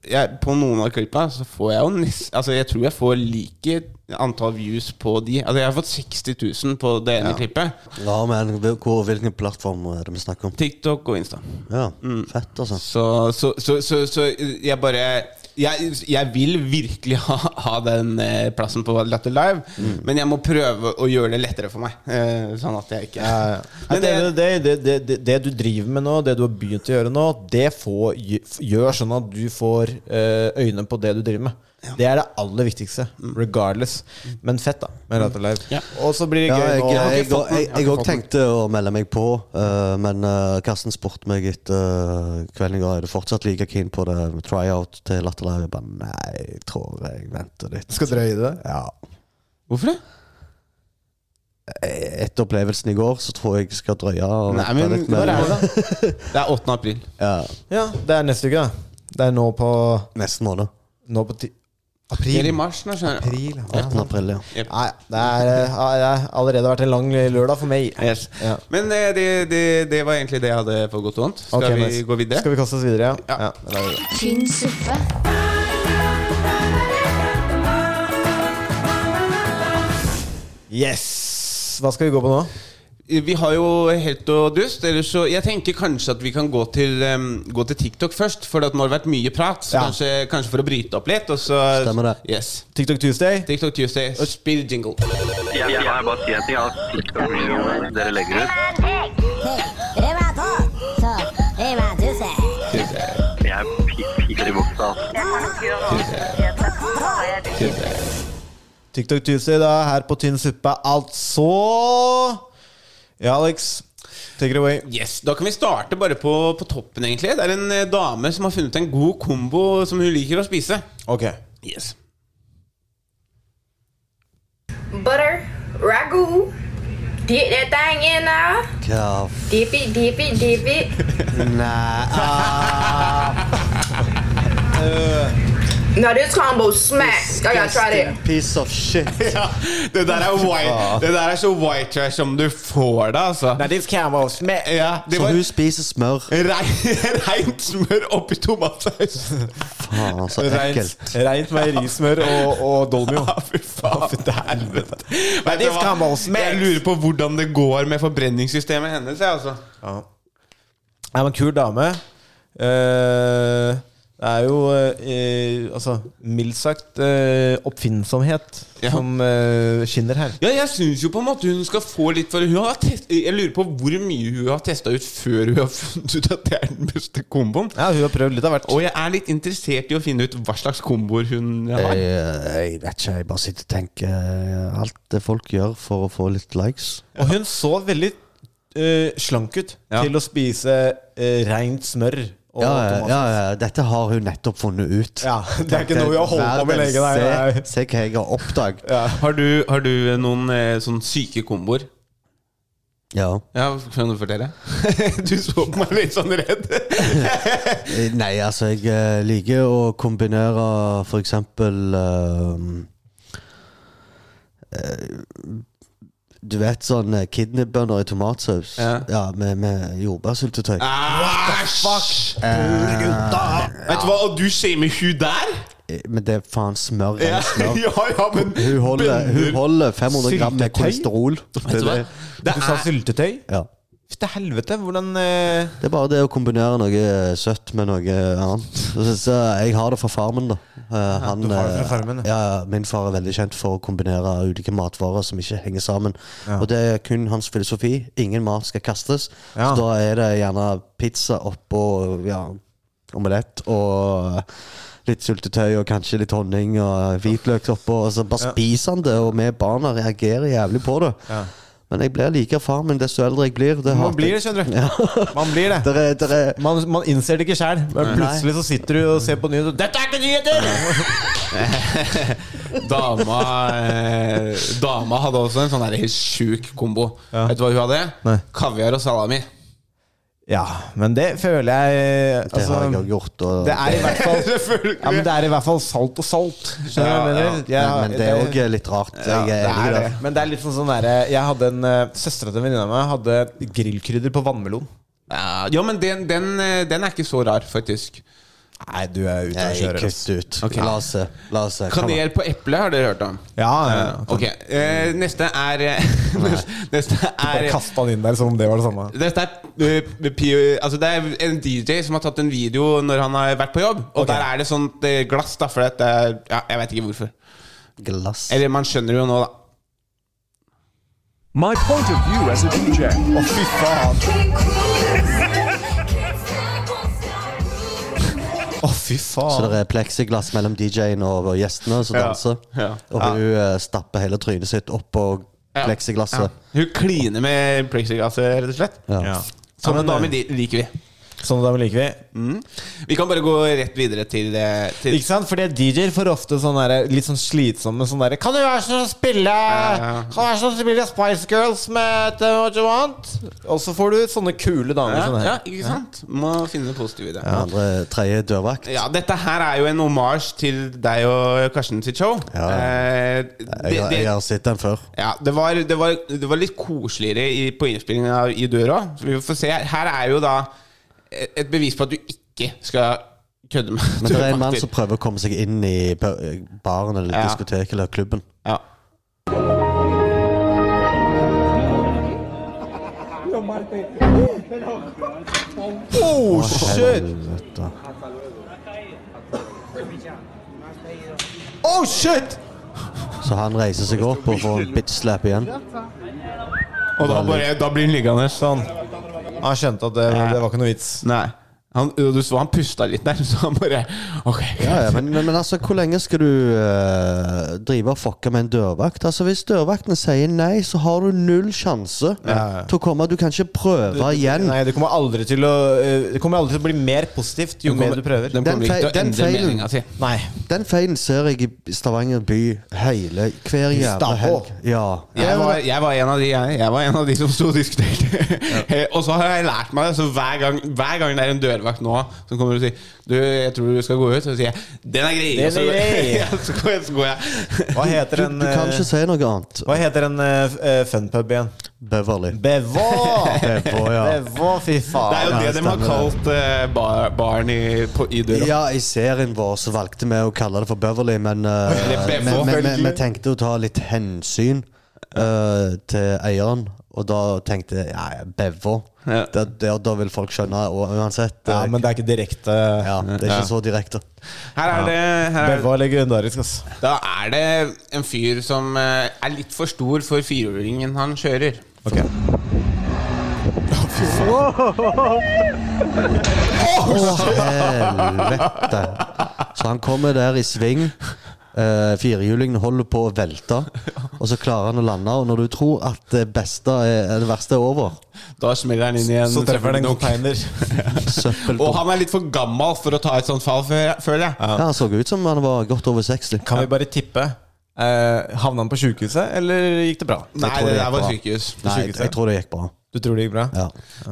jeg, På noen av klippa så får jeg jo Altså, jeg tror jeg får like antall views på de. Altså, jeg har fått 60 000 på det ene klippet. Ja, men hvor, hvilken plattform er det vi snakker om? TikTok og Insta. Ja, Fett, altså. Så, så, så, så, så jeg bare jeg, jeg vil virkelig (laughs) ha, ha den eh, plassen på Latter Live, Mm. men jeg må prøve å gjøre det lettere for meg. Eh, sånn at jeg ikke Ja, ja. (laughs) Men det, det- det, det, du driver med nå, det du har begynt å gjøre nå, det får, gjør sånn at du får eh, øyne på det du driver med. Det er det aller viktigste. Regardless. Men fett, da. Ja. Og så blir det Ja, gøy jeg nå. jeg- har jeg jeg- jeg òg den. tenkte å melde meg på, uh, men uh, Karsten spurte meg etter uh, kvelden i går Er du fortsatt like keen på det med tryout til Latterlive. Jeg bare nei, jeg tror jeg venter litt. Skal drøye det? Ja. Hvorfor det? Etter opplevelsen i går, så tror jeg jeg skal drøye. Og Nei, men litt når er det, da? (laughs) Det er 8. april. Ja, Ja, det er neste uke, da. Det er nå på Neste måned. Nå på ti Er april. i mars nå. April ja. 18. april, ja. Yep. Nei, det er, eh, det har allerede vært en lang lørdag for meg. Yes. Ja. Men eh, det, det, det var egentlig det jeg hadde for godt og vondt. Skal okay, vi nice. gå videre? Skal vi kaste oss videre, ja? Ja. tynn suppe, Yes! Hva skal vi gå på nå? Vi har jo helt og dust. Så Jeg tenker kanskje at vi kan gå til, um, gå til TikTok først. For det nå har det vært mye prat. Så Ja. kanskje, kanskje for å bryte opp litt. Og så, Stemmer det. Yes. TikTok Tuesday? TikTok Tuesday. Spill jingle. Jeg, jeg vil bare si en ting. at TikTok-videoene dere legger ut Jeg pi- piker i buksa. TikTok Tuesday da, her på Tynn suppe, altså Ja, Alex. Take it away. Yes, Da kan vi starte bare på, på toppen, egentlig. Det er en eh, dame som har funnet en god kombo som hun liker å spise. Ok. Yes butter, ragu. Dip that thing in now. Hva Dip it, dip it, dip it. Nei ah, (laughs) No, this combo smacks. I gotta try that. Piece of shit. (laughs) ja, det, der er white, det der er så white trash som du får det, altså. Now this combo smack. Ja, det Så var hun spiser smør. (laughs) reint smør oppi tomatsaus. Faen, så ekkelt. Reint, meierismør og, og Dolmio. Ja, fy faen. Vet du this hva? combo smacks. Jeg lurer på hvordan det går med forbrenningssystemet hennes. jeg, Altså. Ja. Er man kul dame? Eh, det er jo eh, altså, mildt sagt eh, oppfinnsomhet Ja. som eh, skinner her. Ja, jeg syns jo på en måte hun skal få litt for hun har test, Jeg lurer på hvor mye hun har testa ut før hun har (laughs) funnet ut at det er den beste komboen. Ja, Hun har prøvd litt av hvert. Og jeg er litt interessert i å finne ut hva slags komboer hun har. Jeg, jeg vet ikke, jeg bare sitter og tenker eh, alt det folk gjør for å få litt likes. Og hun så veldig eh, slank ut Ja. til å spise uh, rent smør. Og Ja, ja, ja, dette har hun nettopp funnet ut. Ja, det er ikke noe vi har holdt på med lenge. Nei, nei. Se, se hva jeg har oppdaget. Ja. Har du, har du noen eh, sånn syke komboer? Ja. Ja, Kan du fortelle? (laughs) du så på meg litt sånn redd. (laughs) Nei, altså, jeg eh, liker å kombinere for eksempel ehm, eh, Du vet sånn eh, kidneybønner i tomatsaus? Ja. ja med, med jordbærsyltetøy. Æsj! Vet du hva, og du shamer hun der? Eh, Men det er faen smør. Ja, smør. (laughs) ja, ja, men Hun holder, hun holder 500 gram med kolesterol. Vet du hva? Det Du sa er, syltetøy? Ja. Til helvete. Hvordan eh, Det er bare det å kombinere noe søtt med noe annet. (laughs) Så, så jeg har det fra farmen, da. Eh, han, du har det fra eh, farmen, ja. ja, Min far er veldig kjent for å kombinere ulike matvarer som ikke henger sammen. Ja. Og det er kun hans filosofi. Ingen mat skal kastes. Ja. Så da er det gjerne pizza oppå ja, omelett og litt syltetøy og kanskje litt honning og hvitløk oppå. Og så bare Ja. spiser han det, og vi barna reagerer jævlig på det. Ja. Men jeg blir like far min desto eldre jeg blir. Det Man blir det, skjønner du. Man blir det. Der er, der er, Man, man innser det ikke sjøl, men plutselig så sitter du og ser på nyheter. Dette er ikke nyheter! (laughs) Dama, eh, dama hadde også en sånn sjuk kombo. Ja. Vet du hva hun hadde? Nei. Kaviar og salami. Ja, men det føler jeg det altså, har jeg gjort. Og, Det er i hvert fall (laughs) Ja, men det er i hvert fall salt og salt. Ja, ja. Ja, men, men det er òg litt rart. Ja, jeg det er enig i det. Men det er litt sånn sånn der, Jeg hadde en uh, Søstera til en venninne av meg hadde grillkrydder på vannmelon. Ja, men den, den, eh, den er ikke så rar, faktisk. Nei, du er ute og kjører. kutt ut. Okay. La oss se. La oss se. Kanel på eple har dere hørt om? Ja, ja, ja. Ok, eh, Neste er (laughs) Du Neste Bare er kasta den inn der som om det var det samme. Dette er, uh, P- altså det er en DJ som har tatt en video når han har vært på jobb. Og okay. der er det sånt eh, glass, da. For dette er, ja, jeg vet ikke hvorfor. Glass. Eller man skjønner jo nå, da. My point of view as a DJ. Å, fy faen. Å, fy Så det er pleksiglass mellom DJ-en og gjestene som Ja. danser. Ja. Og hun eh, stapper hele trynet sitt oppå Ja. pleksiglasset. Hun kliner med plexiglasset, rett og slett. Ja. Ja. Sånne men, damer eh, liker vi. Sånne damer liker vi. Vi kan bare gå rett videre til, eh, til Ikke sant? Fordi DJ-er får ofte sånne der, litt sånn slitsomme sånn derre Kan du være sånn å spille ja. Kan du være sånn å spille Spice Girls med Tell What You Want? Og så får du sånne kule damer ja, sånn ja, ikke sant? Må finne det positive i det. Ja, andre, tredje dørvakt. Ja, dette her er jo en omasj til deg og Karsten sitt show. Ja. Eh, Jeg, det, har- jeg har sett den før. ja, det, var, det, var, det var litt koseligere i, på innspillingen av I døra. Så vi får se. Her er jo da et bevis på at du ikke skal kødde med Men det er en mann som prøver å komme seg inn i baren eller Ja. diskoteket eller klubben. ja. Oh, shit! Oh, shit! Så han reiser seg opp og får en bitch slap igjen. Og da, bare, da blir han liggende. Sånn. Han skjønte at det, det var ikke noe vits. Nei. Han, du så han pusta litt der, (laughs) så han bare Ok. Ja, ja, men, men, men altså, hvor lenge skal du uh, drive og fucke med en dørvakt? Altså, Hvis dørvaktene sier nei, så har du null sjanse Ja, ja. til å komme. Du kan ikke prøve igjen. Nei, det kommer aldri til å eh, Det kommer aldri til å bli mer positivt jo mer du prøver. Den, Den feil- den feilen-. Nei. Den feilen ser jeg i Stavanger by hele hver jævla helg. Ja. Jeg var, jeg var en av de jeg, jeg var en av de som sto og diskuterte. (laughs) og så har jeg lært meg det. Så hver gang, hver gang det er en dørvakt nå som kommer og sier Du, jeg tror du skal gå ut, så sier jeg Den er grei! Den så, grei. (laughs) ja, så, går jeg, så går jeg. Hva heter Du, en du kan eh, ikke si noe annet. Hva heter en uh, funpub igjen? Beverly. Bevå! Bevå, ja. Bevå, fy faen. Det er jo Ja, det de har kalt uh, bar, baren i, på, i døra. Ja, i serien vår så valgte vi å kalle det for Beverly, men uh, Eller vi, vi, vi, vi tenkte å ta litt hensyn eh, til eieren, og da tenkte jeg ja, Bevo. Ja. Da, da, da vil folk skjønne og uansett. Ja, eh, men det er ikke direkte ja, det er ikke Ja. så direkte. Her er det her er, Bevo er legendarisk, altså. Da er det en fyr som eh, er litt for stor for firehjulingen han kjører. Ok. Helvete. Så han kommer der i sving. Uh, firehjulingen holder på å velte, (laughs) og så klarer han å lande. Og når du tror at det beste er, er det verste er over Da smeller han inn i en Så treffer den en container. (laughs) Og han er litt for gammel for å ta et sånt fall, føler jeg. Ja, Han så ut som han var godt over 60. Kan vi bare tippe? Uh, havna han på sjukehuset, eller gikk det bra? Nei, det det der var sykehus. Nei, jeg, jeg tror det gikk bra. Du tror det gikk bra? Ja.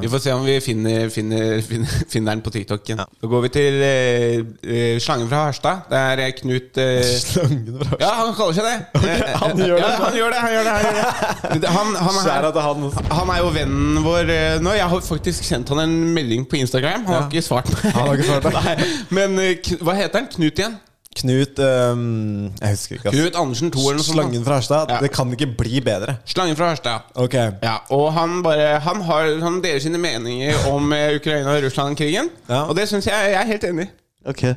Vi får se om vi finner, finner, (laughs) finner, finner den på TikToken. Da går vi til eh, eh, Slangen fra Harstad. Det er eh, Knut eh, (laughs) Slangen fra Harstad? Ja, han kaller seg det. (laughs) Eh, han gjør det. Ja, han gjør det. Han, gjør det, han, gjør det. han, han, er, han. han er jo vennen vår eh, nå. Jeg har faktisk sendt han en melding på Instagram. Han har ikke svart meg. Han har ikke svart meg. Men eh, hva heter han? Knut igjen? Knut um, Jeg husker ikke. Knut Andersen 2 eller noe sånt. Slangen fra Harstad. Ja. Det kan ikke bli bedre. Slangen fra Harstad. Ok. Ja, og han bare Han, har, han deler sine meninger om eh, Ukraina og Russland-krigen. Ja. Og det syns jeg jeg er helt enig i. Ok. (laughs)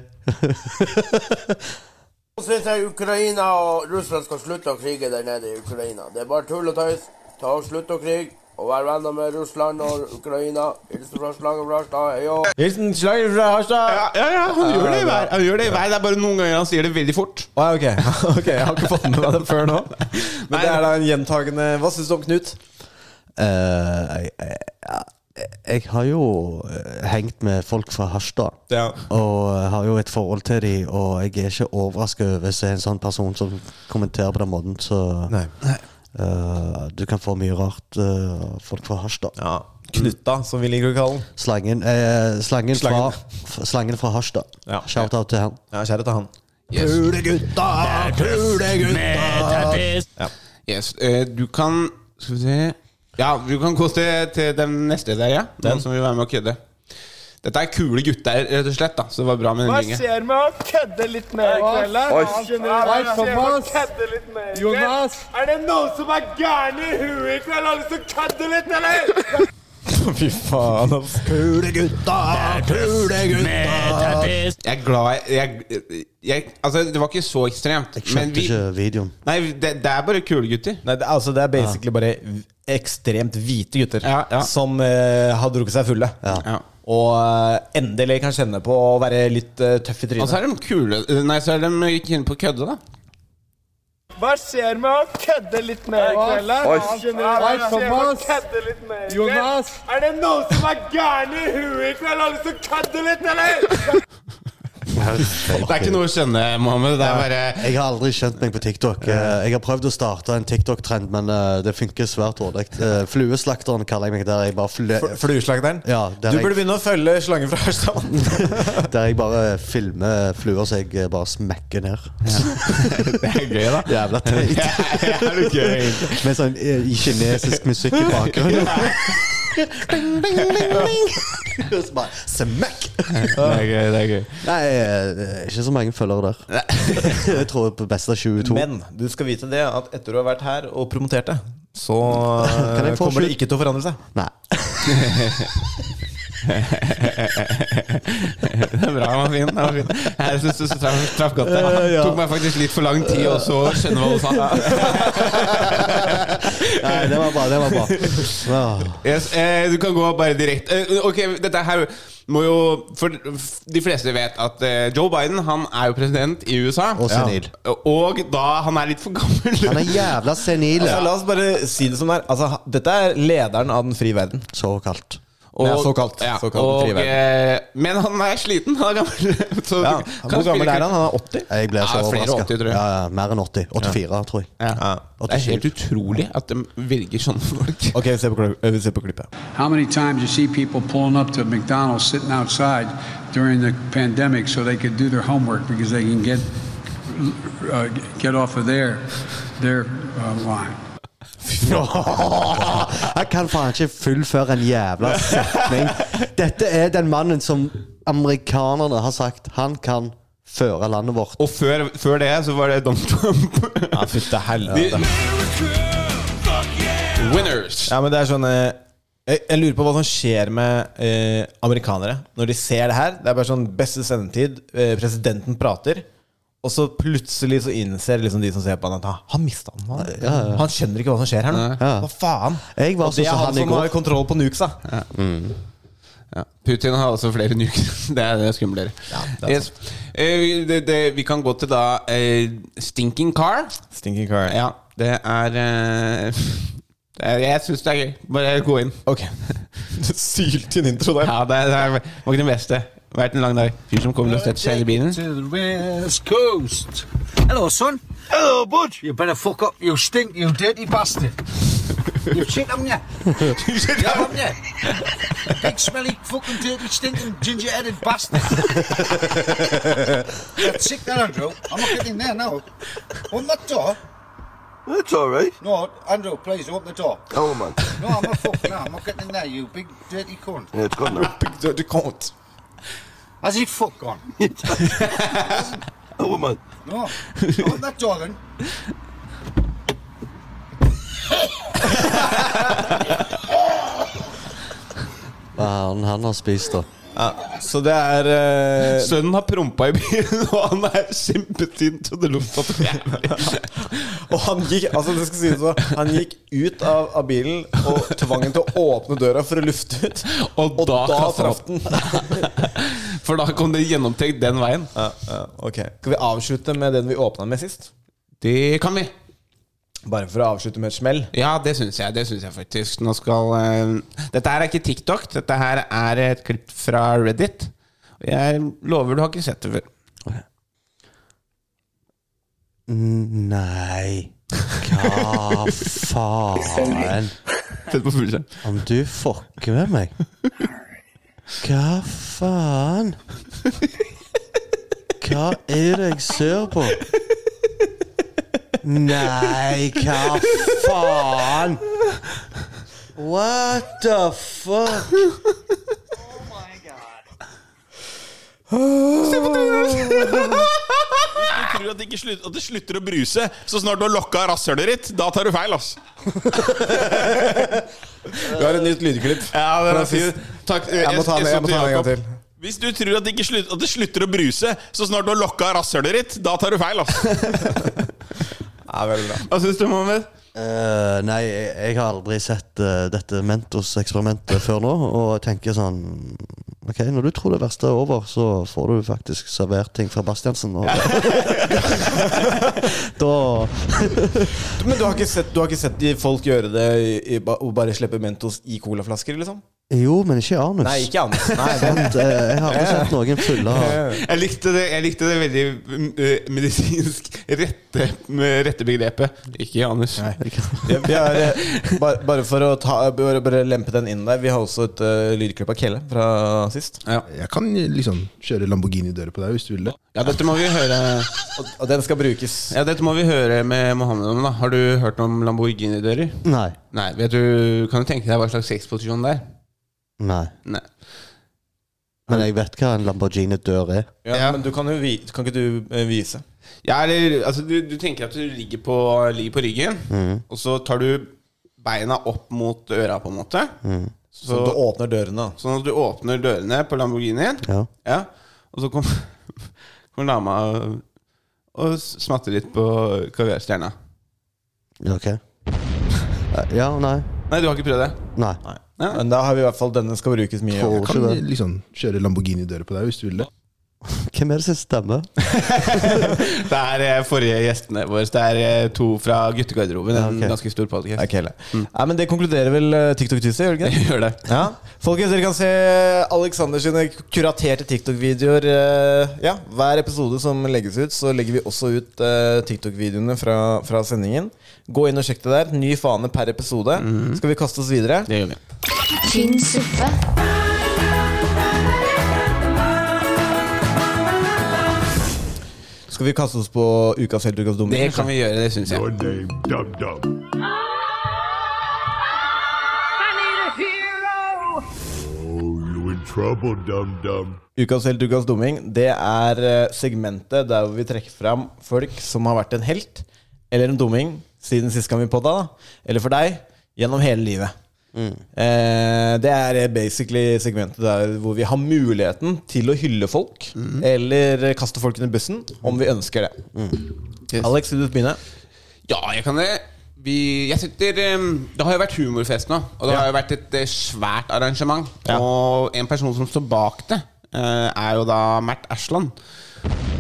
Nå syns jeg Ukraina og Russland skal slutte å krige der nede i Ukraina. Det er bare tull og tøys. Ta og Slutt å krige. Og vær venner med Russland og Ukraina. Hilsen fra Slangen fra Harstad. Hei òg. Hilsen Slangen fra Harstad. Ja, ja, ja han gjør det i hver. Han gjør det i hver. Det er bare noen ganger han sier det veldig fort. Ja, ok. (laughs) ok, Jeg har ikke fått med meg det før nå. Men det er da en gjentagende Hva syns du om Knut? Uh, jeg, jeg, jeg har jo eh, hengt med folk fra Harstad. Ja. Og har jo et forhold til dem, og jeg er ikke overraska over å se en sånn person som kommenterer på den måten. Så Nei. Eh, du kan få mye rart uh, folk fra Harstad. Ja. Knutta, som vi liker å kalle den. Slangen, eh, slangen, Slangen. Fra, slangen fra Harstad. Ja. Shout-out til han. Ja, Kjære til han. Pulegutta, pulegutta. Ja. Yes, Uh, du kan Skal vi se Ja, du kan gå til, til den neste der, ja. Den som vil være med å kødde. Dette er kule gutter, rett og slett. da Så det var bra med den ringen. skjer med å kødde litt med i kveld? Jonas! Er det noen som er gærne i huet i kveld? Har lyst til å kødde litt, eller? (laughs) Fy faen, ass. kule gutta. Jeg er glad jeg, jeg, Altså, det var ikke så ekstremt. Jeg skjønte ikke videoen. Nei, det, det er bare kule gutter. Nei, det, altså, det er basically bare ekstremt hvite gutter Ja, ja. som eh, har drukket seg fulle. Ja. Ja. Og eh, endelig kan kjenne på å være litt eh, tøff i Og så trynet. er de kule Nei, så er de ikke inne på å kødde, da. Hva skjer med å kødde litt mer i kveld? Hva skjer med å kødde litt mer i kveld? Jonas! Er det noen som er gærne i huet i kveld? Har lyst til å kødde litt, eller? Det er ikke noe å skjønne, Mohammed. Det er bare Jeg har aldri skjønt meg på TikTok. Eh, Jeg har prøvd å starte en TikTok-trend, men eh, det funker svært dårlig. Eh, Flueslakteren kaller jeg meg. Der jeg bare, fle Flueslakteren. ja, Du burde jeg, begynne å følge Slangen fra Harstad. (laughs) der jeg bare filmer fluer så jeg bare smekker ned. (laughs) Det er gøy, da. Jævla teit. (laughs) Med sånn kinesisk musikk i bakgrunnen. Ding, bing, bing, bing. Og (laughs) så bare smack! Det er gøy, det er gøy. Nei, eh, det er ikke så mange følgere der. (laughs) Jeg tror på beste 22. Men du skal vite det at etter du har vært her og promotert det, så Kan jeg få kommer det ikke til å forandre seg. Nei. (laughs) Det er bra, den var fin. Den var fin. Jeg syns du traff, traf godt der. Det tok meg faktisk litt for lang tid å så skjønne hva du sa. Nei, det var bra. Det var bra. Ja. Yes, eh, du kan gå bare direkte eh, Ok, dette her må jo For de fleste vet at eh, Joe Biden Han er jo president i USA. Og senil. Og da han er litt for gammel. Han er jævla senil. Altså, la oss bare si det som det er. Altså, dette er lederen av den frie verden. Såkalt. Og, Ja, såkalt. Ja, Såkalt og, eh, men han er sliten. Han er gammel. (laughs) Så Ja. Hvor gammel er han? Han er 80? Jeg ble Ja, flere 80, tror jeg. Ja, ja, mer enn 80. 84, tror jeg. Ja. Det er helt utrolig at de velger sånne folk. (laughs) Ok, vi ser på, ser på klippet. How many times you see people pulling up to McDonald's sitting outside during the pandemic so they could do their homework because they can get uh, get off of their their uh, line. Jeg kan faen ikke fullføre en jævla setning. Dette er den mannen som amerikanerne har sagt han kan føre landet vårt. Og før, før det så var det Donald Trump. Ja, fytte helvete. Winners. Ja, men det er sånn eh, jeg, jeg lurer på hva som skjer med eh, amerikanere når de ser det her. Det er bare sånn beste sendetid. Eh, presidenten prater. Og så plutselig så innser liksom de som ser på han at han, mista den. Han, Ja, ja. han skjønner ikke hva som skjer her nå. Ja. Hva faen? Jeg var Og det sånn er som han som har kontroll på nukesa. Ja. Putin har også flere nuker. (laughs) Det er det skumlere. er yes. Eh, det, det, vi kan gå til da eh, Stinking Car. Stinking car. Ja, det er eh, det (laughs) er- Jeg syns det er gøy. Bare gå inn. Ok. (laughs) Sylt inn intro der. Ja, det, er- det er- var ikke det beste. Vært en lang dag. Fyr som kommer og setter seg i bilen. To the west coast. Hello, son. Hello, bud. You better fuck up. You stink, you dirty bastard. You shit, haven't you? yeah, haven't you? Big, smelly, fucking dirty, stinking, ginger-headed bastard. That's sick, that, Andrew. I'm not getting in there now. Open that door. That's all right. No, Andrew, please open the door. Oh, man. No, I'm not fucking. No, I'm not getting in there. You big dirty cunt. Yeah, it's gone now. Du kan Has said, fuck on. a woman. No, not talking. Hva er han, han har spist, da? Ja, så det er eh, Sønnen har prompa i bilen, og han er kjempesint. Og det lukta. (laughs) Og han gikk altså det skal sies så, Han gikk ut av, av bilen og tvang den til å åpne døra for å lufte ut. Og, da, da traff den. (laughs) For da kom det gjennomtenkt den veien. Ja, ja, ok Skal vi avslutte med den vi åpna med sist? Det kan vi. Bare for å avslutte med et smell? Ja, det syns jeg. Det synes jeg faktisk. Nå skal uh, Dette her er ikke TikTok. Dette her er et klipp fra Reddit. Og jeg lover du har ikke sett det før. Okay. Nei. Hva faen? (laughs) Om du fucker med meg? Hva faen? Hva er det jeg ser på? Nei, hva faen? What the fuck? Se på trynet! Du tror at det, slutter, at det slutter å bruse så snart du har lokka rasshølet ditt, da tar du feil, ass. Vi har et nytt lydklipp. Ja, det er Fra fint. Takk. Jeg jeg må ta den en gang til. Hvis du tror at det, ikke slutter, at det slutter å bruse så snart du har lokka rasshølet ditt, da tar du feil, altså. (laughs) Ja, veldig bra. Hva syns du, Mohammed? Uh, nei, jeg, jeg har aldri sett uh, dette Mentos-eksperimentet før nå, og jeg tenker sånn Ok, når du tror det verste er over, så får du faktisk servert ting fra Bastiansen. Og, (laughs) da Men du har ikke sett, du har ikke sett folk gjøre det i, i, og bare slippe Mentos i colaflasker, liksom? Jo, men ikke anus. Nei, ikke anus. (laughs) Nei, Sant, eh, jeg har aldri sett noen fulle av (laughs) Jeg likte det, jeg likte det veldig eh, medisinsk rette, rette begrepet. Ikke Janus. Ja, vi har, eh, bare, bare for å ta, bare, bare lempe den inn der, vi har også et uh, lydklipp av Kelle fra sist. Jeg kan liksom kjøre Lamborghini-dører på deg hvis du vil det. Ja, dette må vi høre Og, og den skal brukes. Ja, dette må vi høre med Mohammed om. da Har du hørt om Lamborghini-dører? Nei. Nei, vet du, Kan du tenke deg hva slags sexposisjon det er? Nei. Nei. Men jeg vet hva en Lamborghini-dør er. Ja, Men du kan jo vi, kan ikke du eh, vise? Ja, eller, altså, du, du tenker at du ligger på, ligger på ryggen, Mhm. og så tar du beina opp mot øra, på en måte. Sånn Så du åpner dørene? Sånn at du åpner dørene på Lamborghinien. Ja. Og så kommer (laughs) kom dama og, og smatter litt på kaviarstjerna. Ok. Ja, nei. Nei, du har ikke prøvd det? Nei. Men da har vi i hvert fall denne skal brukes mye. Jeg kan liksom kjøre Lamborghini-dører på deg hvis du vil det. Hvem er det som stemmer? (laughs) Det er eh, forrige gjestene våre. Det er eh, to fra guttegarderoben. En ok. ganske stor podcast. Okay, mm. ja, men Det konkluderer vel eh, TikTok Tuesday, gjør det ikke (laughs) gjør det. Ja. Folkens, dere kan se Alexander sine kuraterte TikTok-videoer. Ja, Hver episode som legges ut, så legger vi også ut TikTok-videoene fra, fra sendingen. Gå inn og sjekk det der. Ny fane per episode. Skal vi kaste oss videre? Det gjør vi. Tynn suppe. Skal vi kaste oss på ukas helt, ukas dumme? Det kan vi gjøre, det syns jeg. Ukas helt, ukas dumming, det er eh, segmentet der vi trekker fram folk som har vært en helt eller en dumming siden sist gang vi podda, eller for deg, gjennom hele livet. Eh, det er basically segmentet der hvor vi har muligheten til å hylle folk, eller eh, kaste folk under bussen, om vi ønsker det. Alex, vil du begynne? Ja, jeg kan det. Vi, jeg sitter, det har jo vært humorfest nå, og det Ja. har jo vært et eh, svært arrangement. Ja. Og en person som står bak det, eh, er jo da Mert Ashland.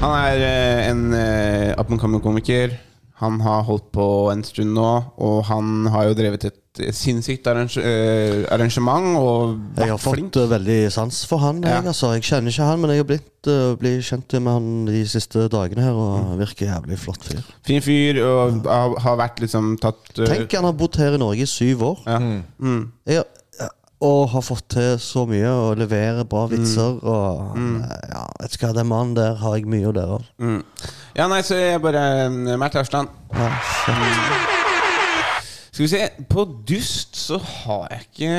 Han er eh, en uh, up-and-coming-komiker. Han har holdt på en stund nå, og han har jo drevet et sinnssykt arrange, eh, arrangement. Og Jeg har fått flink. veldig sans for han. Jeg, Ja. altså. jeg kjenner ikke han, men jeg har blitt, uh, blitt kjent med han de siste dagene her, og han virker jævlig flott fyr. Fin fyr, og har, har vært liksom tatt uh... Tenk, han har bodd her i Norge i syv år. Ja. Mm. Jeg, og har fått til så mye, og leverer bra vitser. Og Mm. ja, vet du hva, den mannen der har jeg mye å lære av. Mm. Ja, nei, så jeg bare eh, Mert Arsland. Ja. Skal vi se På dust så har jeg ikke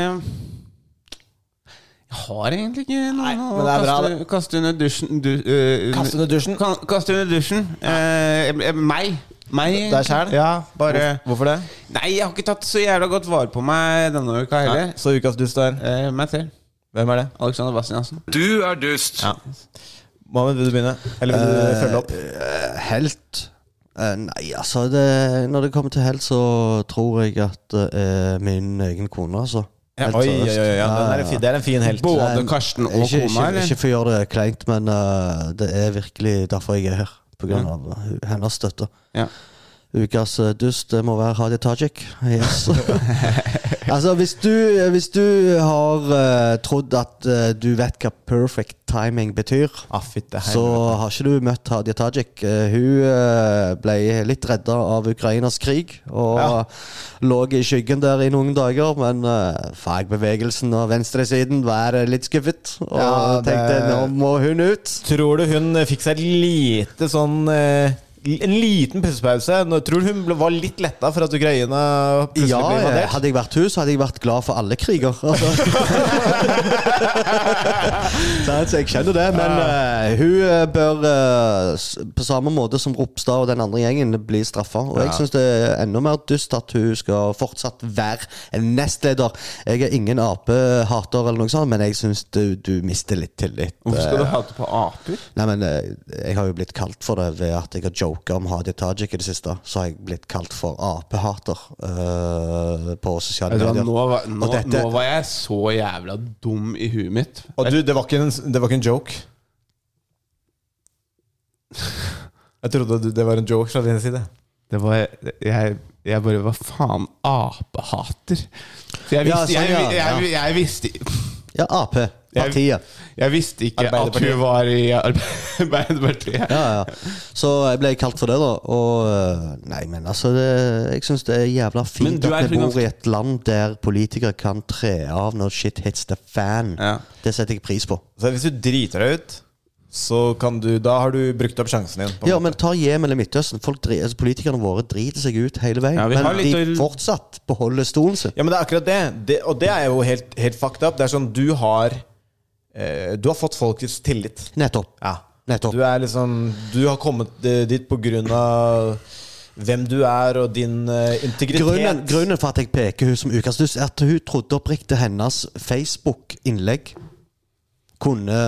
Jeg har egentlig ikke noe å men det er bra, kaste, kaste under dusjen du, uh, Kaste under dusjen? Ka- Kaste under dusjen. Eh, eh, meg. Meg. Deg sjæl? Ja, bare Hvorfor det? Nei, jeg har ikke tatt så jævla godt vare på meg denne uka heller. Så ukas dust er Eh, meg selv. Hvem er det? Alexander Bastiansen. Du er dust. Ja. Mohammed, vil du begynne? Eller vil du følge opp? Eh, helt Eh, Nei, altså det, Når det kommer til helt, så tror jeg at det er min egen kone, altså. Ja, Helt oi, oi, oi, ja, den er en fin- det er en fin helt. Både Karsten og ikke, kona, ikke, ikke for å gjøre det kleint, men uh, det er virkelig derfor jeg er her. På grunn av hennes støtte. Ja. Ukas eh, dust det må være Hadia Tajik. Yes. (laughs) altså, hvis du, hvis du har uh, trodd at uh, du vet hva perfect timing betyr, Ah, fytte så har ikke du møtt Hadia Tajik. Uh, hun eh, ble litt redda av Ukrainas krig og Ja. lå i skyggen der i noen dager. Men eh, fagbevegelsen og venstresiden var litt skuffet og Ja, det- tenkte nå må hun ut. Tror du hun fikk seg et lite sånn eh, En liten pustepause? Tror du hun ble, var litt letta for at Ukraina plutselig Ja, ble invadert? hadde jeg vært hun, så hadde jeg vært glad for alle kriger. (laughs) Altså. Så jeg skjønner det, men uh, hun eh, bør, uh, på samme måte som Ropstad og den andre gjengen, bli straffa. Og jeg syns det er enda mer dust at hun skal fortsatt være en nestleder. Jeg er ingen apehater eller noe sånt, men jeg syns du, du mister litt tillit. Hvorfor skal du hate på aper? Nei, men uh, Jeg har jo blitt kalt for det ved at jeg har joka om Hadia Tajik i det siste. Så har jeg blitt kalt for apehater uh, på sosiale medier. nå, var, nå, Og dette- nå var jeg så jævla dum i huet mitt. Og du, det var ikke en, det var ikke en joke? (laughs) Jeg trodde du- det var en joke fra din side. Det var Jeg, jeg bare Hva faen? Apehater? For jeg Ja, visste, sånn, jeg, ja, jeg, ja. jeg, visste Ja, Ap. Partiet. Jeg visste ikke at hun var i (laughs) Arbeiderpartiet. Ja, ja. Så jeg ble kalt for det, da. Og eh, Nei, men altså det, Jeg syns det er jævla fint er at vi bor i et land der politikere kan tre av når shit hits the fan. Ja. Det setter jeg pris på. Så hvis du driter deg ut, så kan du Da har du brukt opp sjansen din. på Ja, måte. men ta Jemen eller Midtøsten. Folk, dri- altså, politikerne våre driter seg ut hele veien. Ja, men de å- fortsatt beholder stolen sin. Ja, men det er akkurat det. det og det er jo helt, helt fucked up. Det er sånn, du har Du har fått folkets tillit. Nettopp. Ja. Nettopp. Du er liksom Du har kommet eh, dit på grunn av hvem du er og din uh, integritet. Grunnen, grunnen for at jeg peker hun som ukas er at hun trodde oppriktig hennes Facebook-innlegg kunne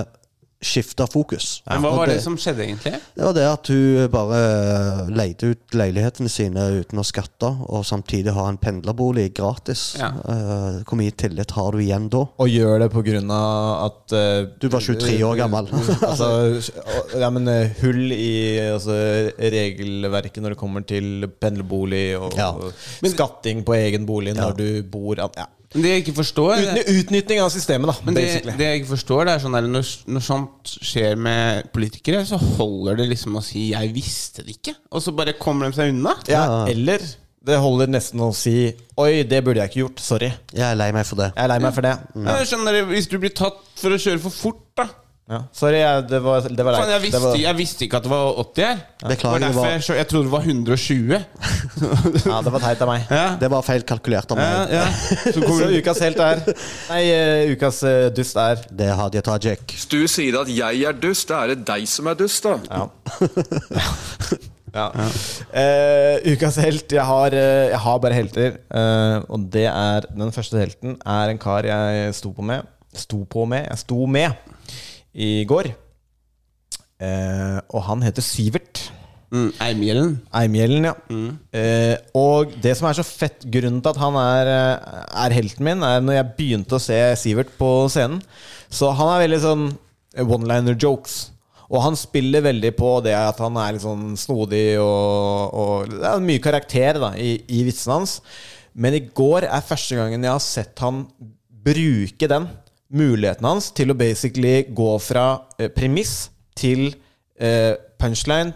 skifte fokus. Men hva var det som skjedde, egentlig? Det var det at hun bare leide ut leilighetene sine uten å skatte, og samtidig ha en pendlerbolig gratis. Ja. Uh, hvor mye tillit har du igjen da? Og gjør det på grunn av at uh, Du var 23 år gammel. (laughs) altså, ja, men eh, hull i altså, regelverket når det kommer til pendlerbolig og Ja. skatting på egen bolig Ja. når du bor ja. Men det jeg ikke forstår Utny Utnytting av systemet, da. Men det, det jeg ikke forstår, det er sånn der, når, når sånt skjer med politikere, så holder det liksom å si 'jeg visste det ikke', og så bare kommer de seg unna. ja, eller det holder nesten å si 'oi, det burde jeg ikke gjort'. Sorry. Jeg er lei meg for det. Jeg er lei meg for det. Ja. Jeg skjønner, Hvis du blir tatt for å kjøre for fort, da Ja. Sorry, jeg, det var, det var Faen, jeg, visste, Det var- jeg visste ikke at det var 80 her. Beklager, det var derfor jeg, så- jeg trodde det var 120. Ja, det var teit av meg. (laughs) Ja. Det var feil kalkulert av meg. ja. Så (laughs) Så kommer ukas helt er Nei, uh, ukas uh, dust er Det er Hadia Tajik. Hvis du sier at jeg er dust, da er det deg som er dust, da. Ja. (laughs) ja. Uh, ukas helt jeg har, uh, jeg har bare helter. Uh, og det er Den første helten er en kar jeg sto på med. Sto på med Jeg sto med i går. Eh, og han heter Sivert. mm, Eimhjellen. Eimhjellen, ja. Eh, og det som er så fett, grunnen til at han er, eh, er helten min, er når jeg begynte å se Sivert på scenen. Så han er veldig sånn one-liner jokes. Og han spiller veldig på det at han er litt sånn snodig og, og Det er mye karakter da i, i vitsene hans. Men i går er første gangen jeg har sett han bruke den muligheten hans til å basically gå fra eh, premiss til eh, punchline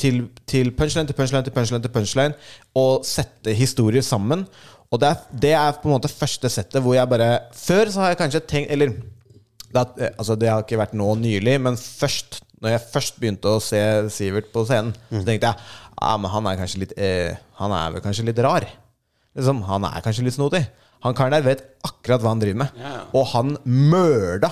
til, til punchline til punchline til punchline til punchline og sette historier sammen. Og det er, det er på en måte første settet hvor jeg bare Før så har jeg kanskje tenkt Eller det, eh, altså det har ikke vært nå nylig, men først når jeg først begynte å se Sivert på scenen, så tenkte jeg ja, men han er kanskje litt eh, Han er vel kanskje litt rar. liksom, han er kanskje litt snodig. Han karen der vet akkurat hva han driver med. Ja, ja. Og han mørda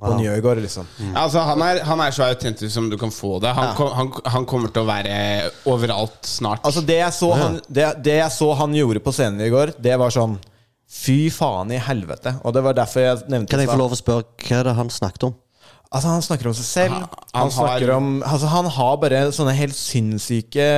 på Njøgård, liksom. Altså, han, er, han er så autentisk som du kan få det. Han, Ja. kom, han, han kommer til å være overalt snart. Altså det jeg, så han, det, det jeg så han gjorde på scenen i går, det var sånn Fy faen i helvete. Og det var derfor jeg nevnte Kan jeg få lov å spørre hva er det han snakket om? Altså Han snakker om seg selv. Han, han snakker har- om Altså Han har bare sånne helt sinnssyke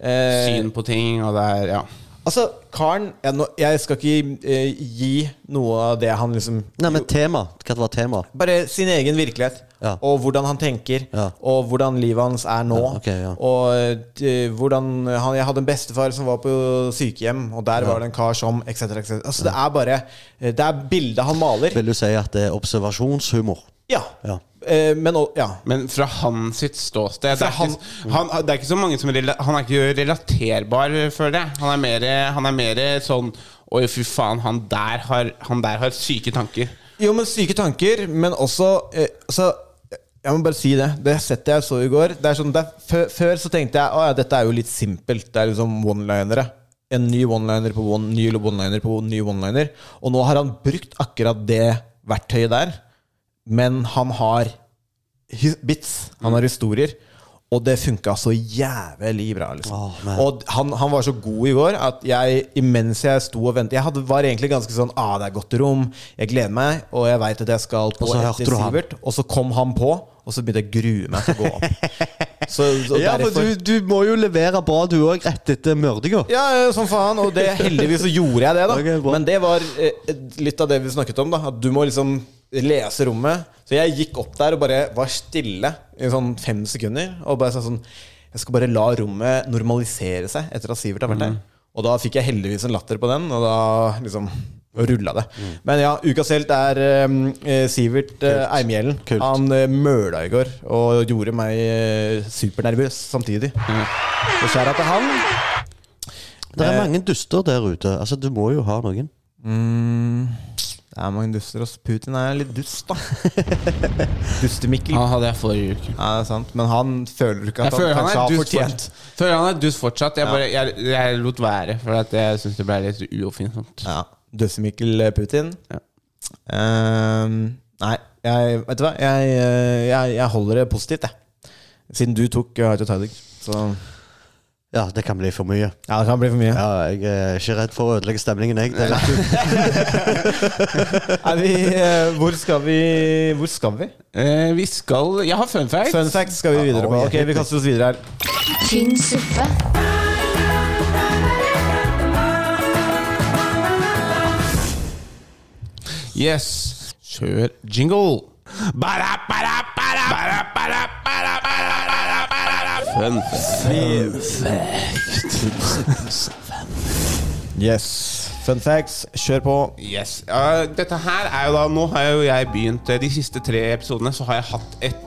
eh, Syn på ting, og det er Ja. Altså, karen jeg, nå, jeg skal ikke eh, gi noe av det han liksom Nei, men tema. Hva var temaet? Bare sin egen virkelighet. Ja. Og hvordan han tenker. Og hvordan livet hans er nå. Ja, ok, ja. Og eh, hvordan han, Jeg hadde en bestefar som var på sykehjem, og der Ja. var det en kar som etc. cetera Altså, det er bare eh, Det er bildet han maler. Vil du si at det er observasjonshumor? Ja. Ja. Eh, men ja. Men fra hans sitt ståsted det er er, ikke, han, det er ikke så mange som rela- Han er ikke relaterbar, føler jeg. Han er mer, han er mer sånn Oi, fy faen, han der har, han der har syke tanker. Jo, men syke tanker, men også eh, altså, Jeg må bare si det. Det settet jeg så i går sånn, det er, før, før så tenkte jeg at dette er jo litt simpelt. Det er liksom one-linere. En ny one-liner på one, ny one-liner på ny one-liner. Og nå har han brukt akkurat det verktøyet der, men han har bits. Han har historier. Og det funka så jævlig bra. Liksom. og han, han var så god i går at jeg, imens jeg sto og ventet Jeg hadde, var egentlig ganske sånn Ah, det er godt rom, jeg gleder meg, og jeg veit at jeg skal på etter. Sivert. Og så kom han på, og så begynte jeg å grue meg til å gå opp. (laughs) Så, Ja, for du, du må jo levere bra, du òg, rett etter mørdinga. ja, ja, som faen. Og det, heldigvis så gjorde jeg det, da. (laughs) Okay. Men det var eh, litt av det vi snakket om. da At du må liksom lese rommet. Så jeg gikk opp der og bare var stille i sånn fem sekunder. Og bare sa sånn Jeg skal bare la rommet normalisere seg etter at Sivert har vært der. Og da fikk jeg heldigvis en latter på den, og da liksom rulla det. Men ja, ukas helt er eh, Sivert Eimhjellen. Han eh, møla i går og gjorde meg eh, supernervøs samtidig. Så skjæra til han. Det er Eh, mange duster der ute. Altså, Du må jo ha noen. Mm, det er mange duster. Og Putin er litt dust, da. (laughs) Dustemikkel. Han hadde jeg forrige uke. Ja, det er sant. Men han føler ikke at han han har fortjent Jeg Føler han er dust fortsatt. Jeg, Ja. bare, jeg, jeg lot være, for jeg syns det ble litt uoffensivt. Ja. Dustemikkel Putin. Ehm, nei, jeg Vet du hva? Jeg, eh, jeg, jeg holder det positivt, jeg. Siden du tok uh, Haja Tajik. Så Ja, det kan bli for mye. Ja, det kan bli for mye. Ja, Jeg er ikke redd for å ødelegge stemningen, jeg. Det vet (laughs) er vi, eh, hvor skal vi Hvor skal vi? Eh, vi skal Jeg har fun facts. Fun facts skal vi videre på. Ok, vi kaster oss videre her. Tynn suppe. Yes. Kjør jingle. Bara, bara, bara, bara, bara, bara, fact. Yes. Fun facts, kjør på. Yes. Uh, dette her er jo da Nå har jo jeg begynt eh, De siste tre episodene så har jeg hatt et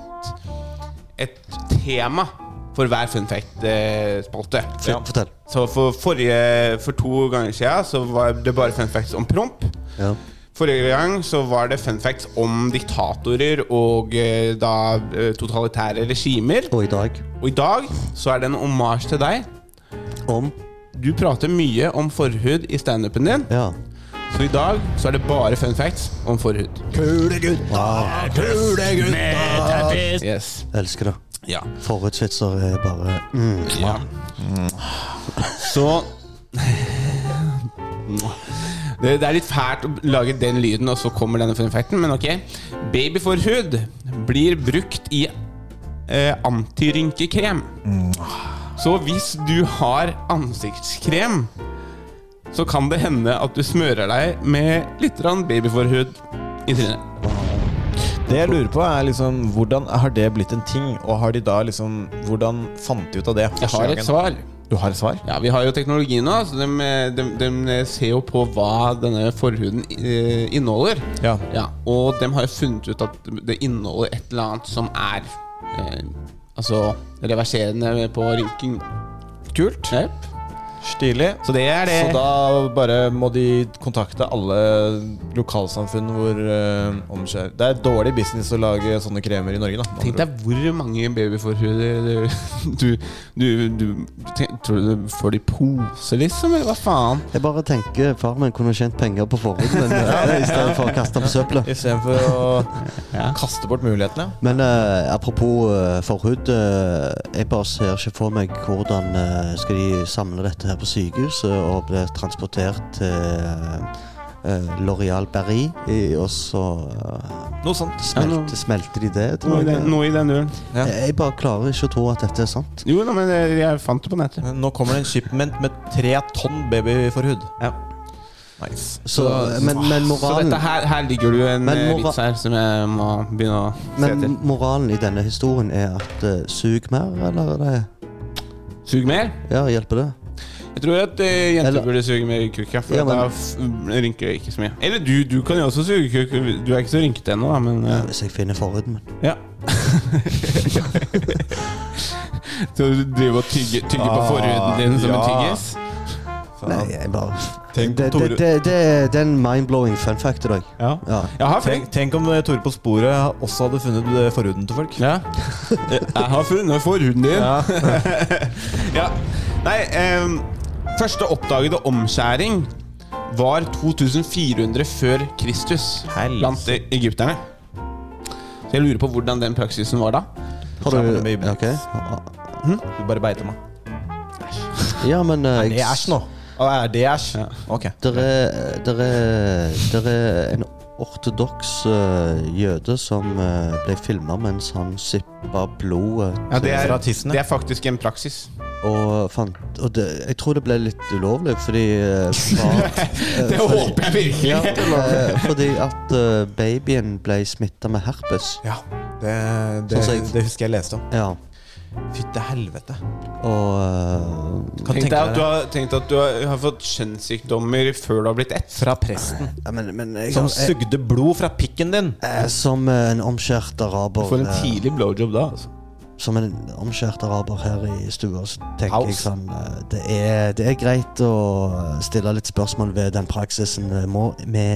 Et tema for hver fun fact-spalte. Ja. Fortell. Så for forrige For to ganger siden så var det bare fun facts om promp. Ja. Forrige gang så var det fun facts om diktatorer og eh, da eh, totalitære regimer. Og i dag Og i dag så er det en omasj til deg. Om? Du prater mye om forhud i standupen din. Ja. Så i dag så er det bare fun facts om forhud. Kule gutta, kule gutta. Yes. Elsker det. Ja. Forhudsvitser er bare mm. Ja. Så (laughs) (laughs) det, det er litt fælt å lage den lyden, og så kommer denne fun facten, men ok. Babyforhud blir brukt i eh, antirynkekrem. Så hvis du har ansiktskrem, så kan det hende at du smører deg med litt babyforhud i trynet. Det jeg lurer på, er liksom hvordan har det blitt en ting? Og har de da liksom Hvordan fant de ut av det? Jeg har et svar. Du har et svar? Ja, Vi har jo teknologi nå, så de, de, de ser jo på hva denne forhuden inneholder. inneholder. Ja. Og de har jo funnet ut at det inneholder et eller annet som er eh, Altså reverserende på rynking. Kult. Yep. Stilig. Så det er det. Så da bare må de kontakte alle lokalsamfunn hvor uh, omskjær Det er dårlig business å lage sånne kremer i Norge, da. Tenk deg hvor mange babyforhuder du, du, du, du tenk, Tror du du får de pose, liksom? Eller hva faen? Jeg bare tenker far min kunne tjent penger på forhuden (laughs) eh, i stedet for å kaste på søpla. Istedenfor å (laughs) kaste bort mulighetene. Men eh, apropos eh, forhud. jeg bare ser ikke for meg hvordan skal de samle dette her på sykehuset og ble transportert til uh, L'Oreal Berry, og så eh, Noe sånt. Smelte, smelter de det? Noe i den, noe i den duren. Jeg, jeg bare klarer ikke å tro at dette er sant. Jo, da, men jeg, fant det på nettet. Nå kommer det en shipment med tre tonn babyforhud. Ja. Nice. Så, men, men Så dette her, her ligger det jo en Men eh, mora- vits her som jeg må begynne å se Men til. moralen i denne historien er at uh, sug mer, eller er det Sug mer? Ja, hjelper det? Jeg tror at eh, jenter Eller- burde suge mer kukk, ja, for Ja, men- da rynker jeg ikke så mye. Eller du, du kan jo også suge kukk. Du er ikke så rynkete ennå, da, men eh, Hvis jeg finner forhuden min. Ja. (laughs) Så du driver og tygger, tygger på Ah, forhuden din som en ja. tyggis? Nei, jeg bare Tenk det, Tore det, det, det, det er en mind-blowing fun fact i dag. Ja. Ja. Jeg har Tenk, tenk om eh, Tore på sporet også hadde funnet forhuden til folk. Ja. Jeg har funnet forhuden din. Ja. (laughs) Ja. Nei, ehm, første oppdagede omskjæring var 2400 før Kristus blant egypterne. Så jeg lurer på hvordan den praksisen var da. Har du med Ok. Du bare beiter meg. Ja, men uh, Er det æsj nå? Å, er det æsj? Ja. Ok. Der er, der er, der er en ortodoks eh, jøde som eh, ble filma mens han sippa blodet Ja, det er, det er faktisk en praksis. og fant Og det, jeg tror det ble litt ulovlig, fordi eh, far, (laughs) Det fordi- håper jeg virkelig. Ja, eh, fordi at babyen ble smitta med herpes. Ja, det, det, Sånn jeg- det husker jeg leste om. Ja. Fytte helvete. Og eh, Tenk deg at du har, tenkt at du har, har fått kjønnssykdommer før du har blitt ett. Fra presten. ja, men, men jeg, Som jeg, sugde blod fra pikken din. jeg, Som en omskjært araber Du får en eh, tidlig blowjob da. Altså. Som en omskjært araber her i stua, så tenker House. jeg sånn eh, det er, det er greit å stille litt spørsmål ved den praksisen. Må, vi,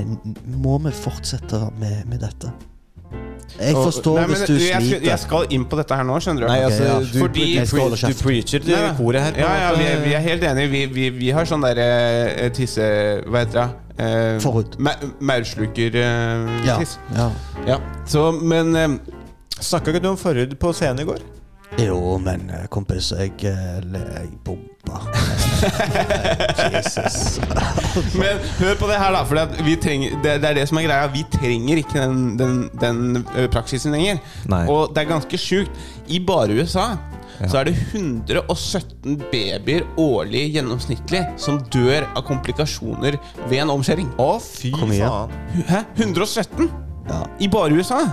må vi fortsette med, med dette? Jeg forstår Nei, men hvis du jeg, skal- sliter. Jeg skal inn på dette her nå, skjønner du. Nei, altså, ja. du, Fordi- pre du preacher til koret her. Ja, ja, vi er, vi er helt enige. Vi, vi, vi har sånn derre eh, tisse... Hva heter det? Eh, Forhud. ma- Maursluker-tiss. Ja, ja. ja. Så, men eh, Snakka ikke du om forhud på scenen i går? Jo, men eh, kompis, jeg, eh, jeg bomba. (laughs) Jesus. (laughs) Men hør på det her, da. For vi trenger, det, det er det som er greia. Vi trenger ikke den, den, den praksisen lenger. Nei. Og det er ganske sjukt. I bare USA så er det 117 babyer årlig gjennomsnittlig som dør av komplikasjoner ved en omskjæring. Å, fy faen. Hæ? 117? Ja. I bare USA?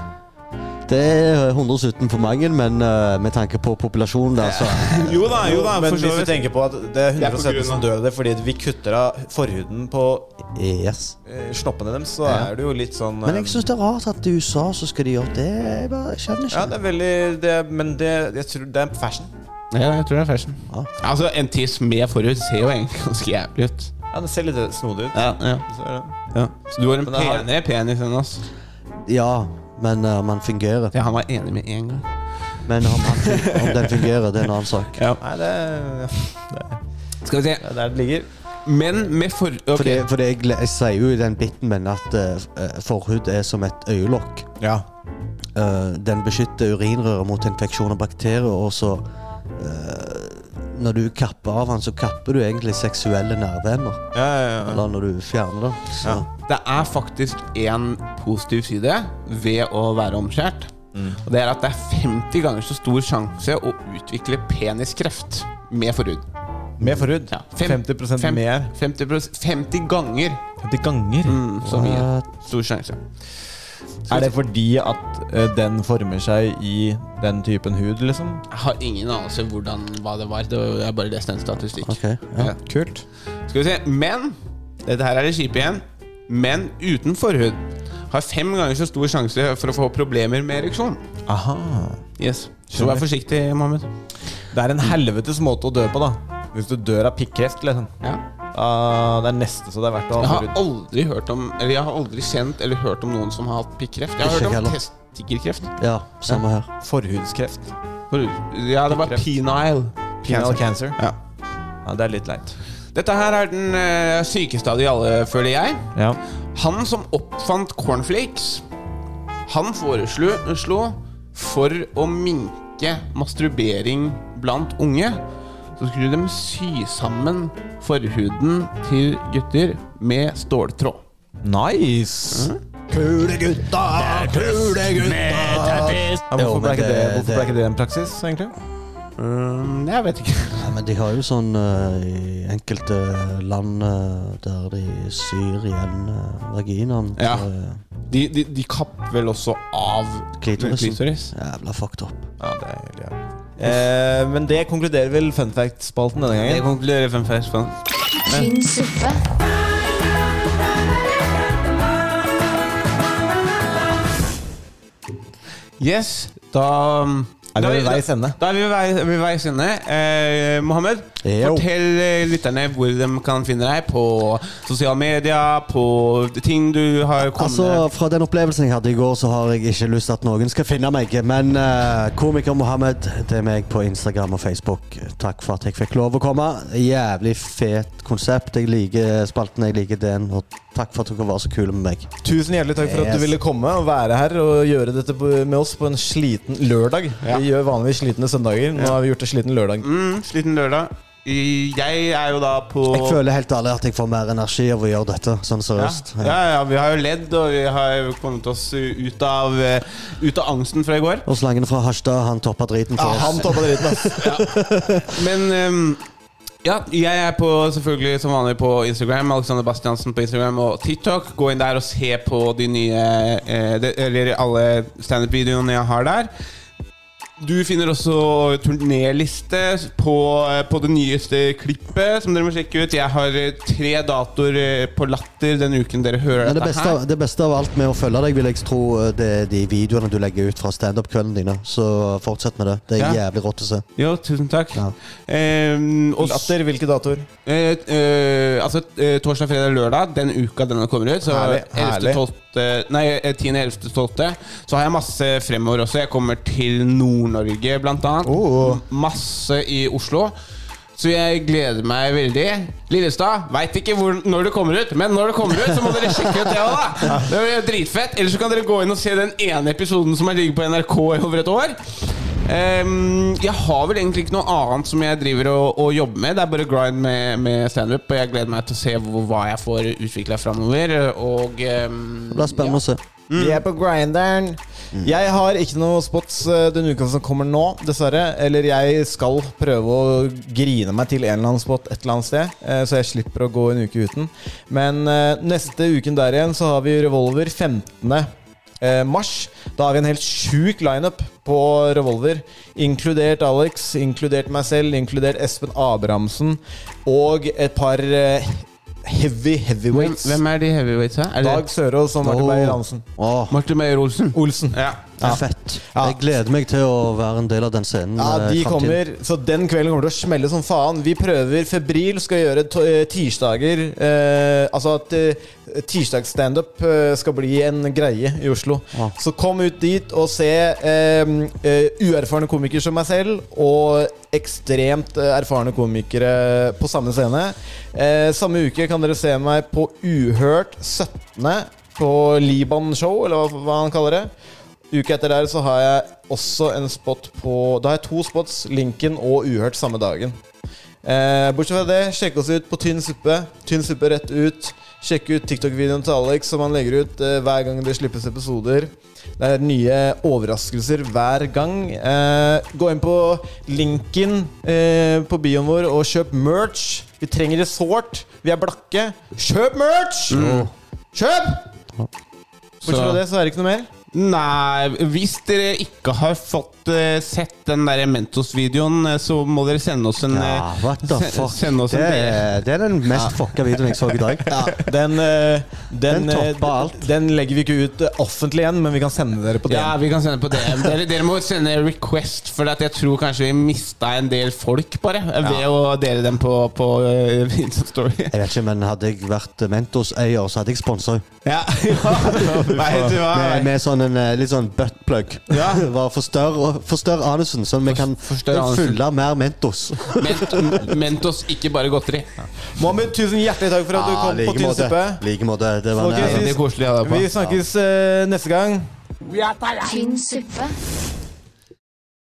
Det er 117 for mange, men uh, med tanke på populasjonen der, så (laughs) Jo da, jo da. Men hvis du tenker på at det er Det er 117 som dør av det fordi vi kutter av forhuden på Yes. eh, snoppene deres, så Ja. er det jo litt sånn Men eh, jeg syns det er rart at i USA så skal de gjøre det. Jeg bare skjønner ikke. Ja, det er veldig det, er- Men det, jeg tror det er fashion. Ja, jeg tror det er fashion. Ja. Altså, en tiss med forhud ser jo egentlig ganske jævlig ut. Ja, det ser litt snodig ut. Ja, ja. Så Ja. Så du har en penere penis enn oss. Ja, men uh, man fungerer. Ja, han var enig med en gang. Men om, han, om den fungerer, det er en annen sak. Ja. Nei, det, det, Skal vi se. det er der det ligger. Men med for... Okay. Fordi, fordi jeg, jeg sier jo i den biten min at eh, eh, forhud er som et øyelokk. Ja. Uh, den beskytter urinrøret mot infeksjon og bakterier, og så eh, Når du kapper av den, så kapper du egentlig seksuelle nerveender. Ja, ja, ja. Eller når du fjerner det. Så. Det er faktisk en positiv side ved å være omskjært. Og det er at det er 50 ganger så stor sjanse å utvikle peniskreft med forhud. Med forhud. Ja, fem- 50 fem- mer. 50%, 50 ganger 50 ganger. mm, så mye. Stor sjanse. Er det fordi at eh, den former seg i den typen hud, liksom? Jeg har ingen anelse hvordan hva det var. Det var- Jeg bare leste en statistikk. Ok, ja. Kult. Skal vi se. Men Dette her er det kjipe igjen. Men uten forhud har fem ganger så stor sjanse for å få problemer med ereksjon. Aha. Yes Så vær forsiktig, Mohammed. Det er en helvetes måte å dø på, da. Hvis du dør av pikkreft, liksom. Ja. Uh, det er neste, så det er verdt å Jeg ha har aldri hørt om Eller jeg har aldri kjent eller hørt om noen som har hatt pikkreft. Jeg har hørt om testikkelkreft. Ja, samme her. Forhudskreft. Ja, det var penile. Penile cancer. Ja. Ja, det er litt leit. Dette her er den uh, sykeste av de alle, føler jeg. Ja. Han som oppfant cornflakes, han foreslo slo for å minke masturbering blant unge. Så skulle de sy sammen forhuden til gutter med ståltråd. Nice! Kule gutta, kule gutta. Ja, hvorfor, ble ikke det, det- det- ikke det en praksis, egentlig? Um, jeg vet ikke. Nei, men de har jo sånn uh, i enkelte land uh, der de syr igjen uh, vaginaen Ja. De, de, de kapper vel også av klitorisen. klitoris. Jævla fucked up. Ja, det er helt jævlig. Eh, men det konkluderer vel fun fact-spalten denne gangen. Det konkluderer fun fact-spalten Tynn suppe. Yes, da Er vi ved veis ende? Da er vi ved veis ende. Eh, Mohammed, Jo. fortell eh, lytterne hvor de kan finne deg på sosiale medier, på ting du har kommet Altså, Fra den opplevelsen jeg hadde i går, så har jeg ikke lyst til at noen skal finne meg. Men uh, komiker Mohammed, det er meg på Instagram og Facebook. Takk for at jeg fikk lov å komme. Jævlig fet konsept. Jeg liker spalten, jeg liker den. Og takk for at dere var så kule med meg. Tusen hjertelig takk for at du ville komme og være her og gjøre dette med oss på en sliten lørdag. Vi gjør vanligvis slitne søndager. Nå har vi gjort det sliten lørdag. Mm, sliten lørdag. Jeg er jo da på Jeg føler helt ærlig at jeg får mer energi av å gjøre dette. Sånn seriøst. ja, ja, ja, vi har jo ledd, og vi har kommet oss ut av, eh, ut av angsten fra i går. Og slangen fra Harstad, han toppa driten for Ja, oss. han toppa driten, ass. (laughs) Men um ja, jeg er på, selvfølgelig som vanlig på Instagram. Alexander Bastiansen på Instagram og TikTok. Gå inn der og se på de nye eh, de, Eller alle standup-videoene jeg har der. Du finner også turnéliste på, eh, på det nyeste klippet, som dere må sjekke ut. Jeg har eh, tre datoer eh, på Latter den uken dere hører det dette beste, her. av- det beste av alt med å følge deg, vil jeg tro, det er de videoene du legger ut fra standup-kveldene dine. Så fortsett med det. Det er Ja. jævlig rått å se. Jo, tusen takk. Ja. Eh, Latter, hvilke datoer? Eh, eh, altså torsdag, fredag, lørdag, den uka denne kommer ut. Så Herlig, 11., herlig. 12., nei, eh, 10., 11., 12. Så har jeg masse fremover også. Jeg kommer til Nord-Norge, blant annet. Oh. Masse i Oslo. Så jeg gleder meg veldig. Lillestad veit ikke hvor, når det kommer ut, men når det kommer ut, så må dere sjekke ut det òg, da! (laughs) Det blir dritfett. Eller så kan dere gå inn og se den ene episoden som har ligget på NRK i over et år. Um, jeg har vel egentlig ikke noe annet som jeg driver og, og jobber med. Det er bare grind med, med standup, og jeg gleder meg til å se hvor, hva jeg får utvikla framover. Og ehm, Det blir spennende å se. Vi er på grinderen. Jeg har ikke noe spots den denne uka som kommer nå, dessverre. Eller jeg skal prøve å grine meg til en eller annen spot et eller annet sted, eh, så jeg slipper å gå en uke uten. Men eh, neste uken der igjen så har vi Revolver 15. eh, mars. Da har vi en helt sjuk lineup på Revolver. Inkludert Alex, inkludert meg selv, inkludert Espen Abrahamsen og et par eh, heavy heavyweights. hvem er de heavyweights her? Er Dag Sørås og Martin Meyer Beyer-Hansen. Åh, Martin Meyer-Olsen? Olsen. Ja. Ja. Fett. Ja. Jeg gleder meg til å være en del av den scenen. Ja, eh, de fremtiden. kommer, så den kvelden kommer til å smelle som faen. Vi prøver febril, skal gjøre to- eh, tirsdager eh, Altså at eh, tirsdagsstandup eh, skal bli en greie i Oslo. Ja. Så kom ut dit og se eh, eh, uerfarne komikere som meg selv og ekstremt eh, erfarne komikere på samme scene. Eh, samme uke kan dere se meg på Uhørt 17. på Liban Show, eller hva, han kaller det. Uka etter der så har jeg også en spot på Da har jeg to spots, Linken og Uhørt, samme dagen. Eh, bortsett fra det, sjekk oss ut på Tynn suppe. Tynn suppe rett ut. Sjekk ut TikTok-videoen til Alex som han legger ut eh, hver gang det slippes episoder. Det er nye overraskelser hver gang. Eh, gå inn på linken eh, på bioen vår og kjøp merch. Vi trenger det sårt. Vi er blakke. Kjøp merch! Kjøp! Bortsett fra det så er det ikke noe mer. Nei, hvis dere ikke har fått uh, sett den der Mentos-videoen, eh, så må dere sende oss en Ja, eh, what the fuck? Sende oss Det en er, det er den mest fucka videoen jeg så i dag. (laughs) Ja, den, uh, den, Den topper alt. den legger vi ikke ut offentlig igjen, men vi kan sende dere på DM. Ja, vi kan sende på DM. Dere, dere må sende request, for at jeg tror kanskje vi mista en del folk bare ved å dele dem på, på uh, (laughs) Insta-story. Jeg vet ikke, men Hadde jeg vært Mentos-eier, så hadde jeg sponsa. Ja, (laughs) ja. Med, med sånn en eh, litt sånn buttplug. Ja. (laughs) Forstørr, forstørr anusen, sånn vi kan fylle mer Mentos. (laughs) Ment, Mentos, ikke bare godteri. Mohammed, tusen hjertelig takk for at du kom på like på måte. Like måte. Det var Folkens, nær. Det er koselig å ha deg på. Vi snakkes eh, neste gang. Tynn suppe.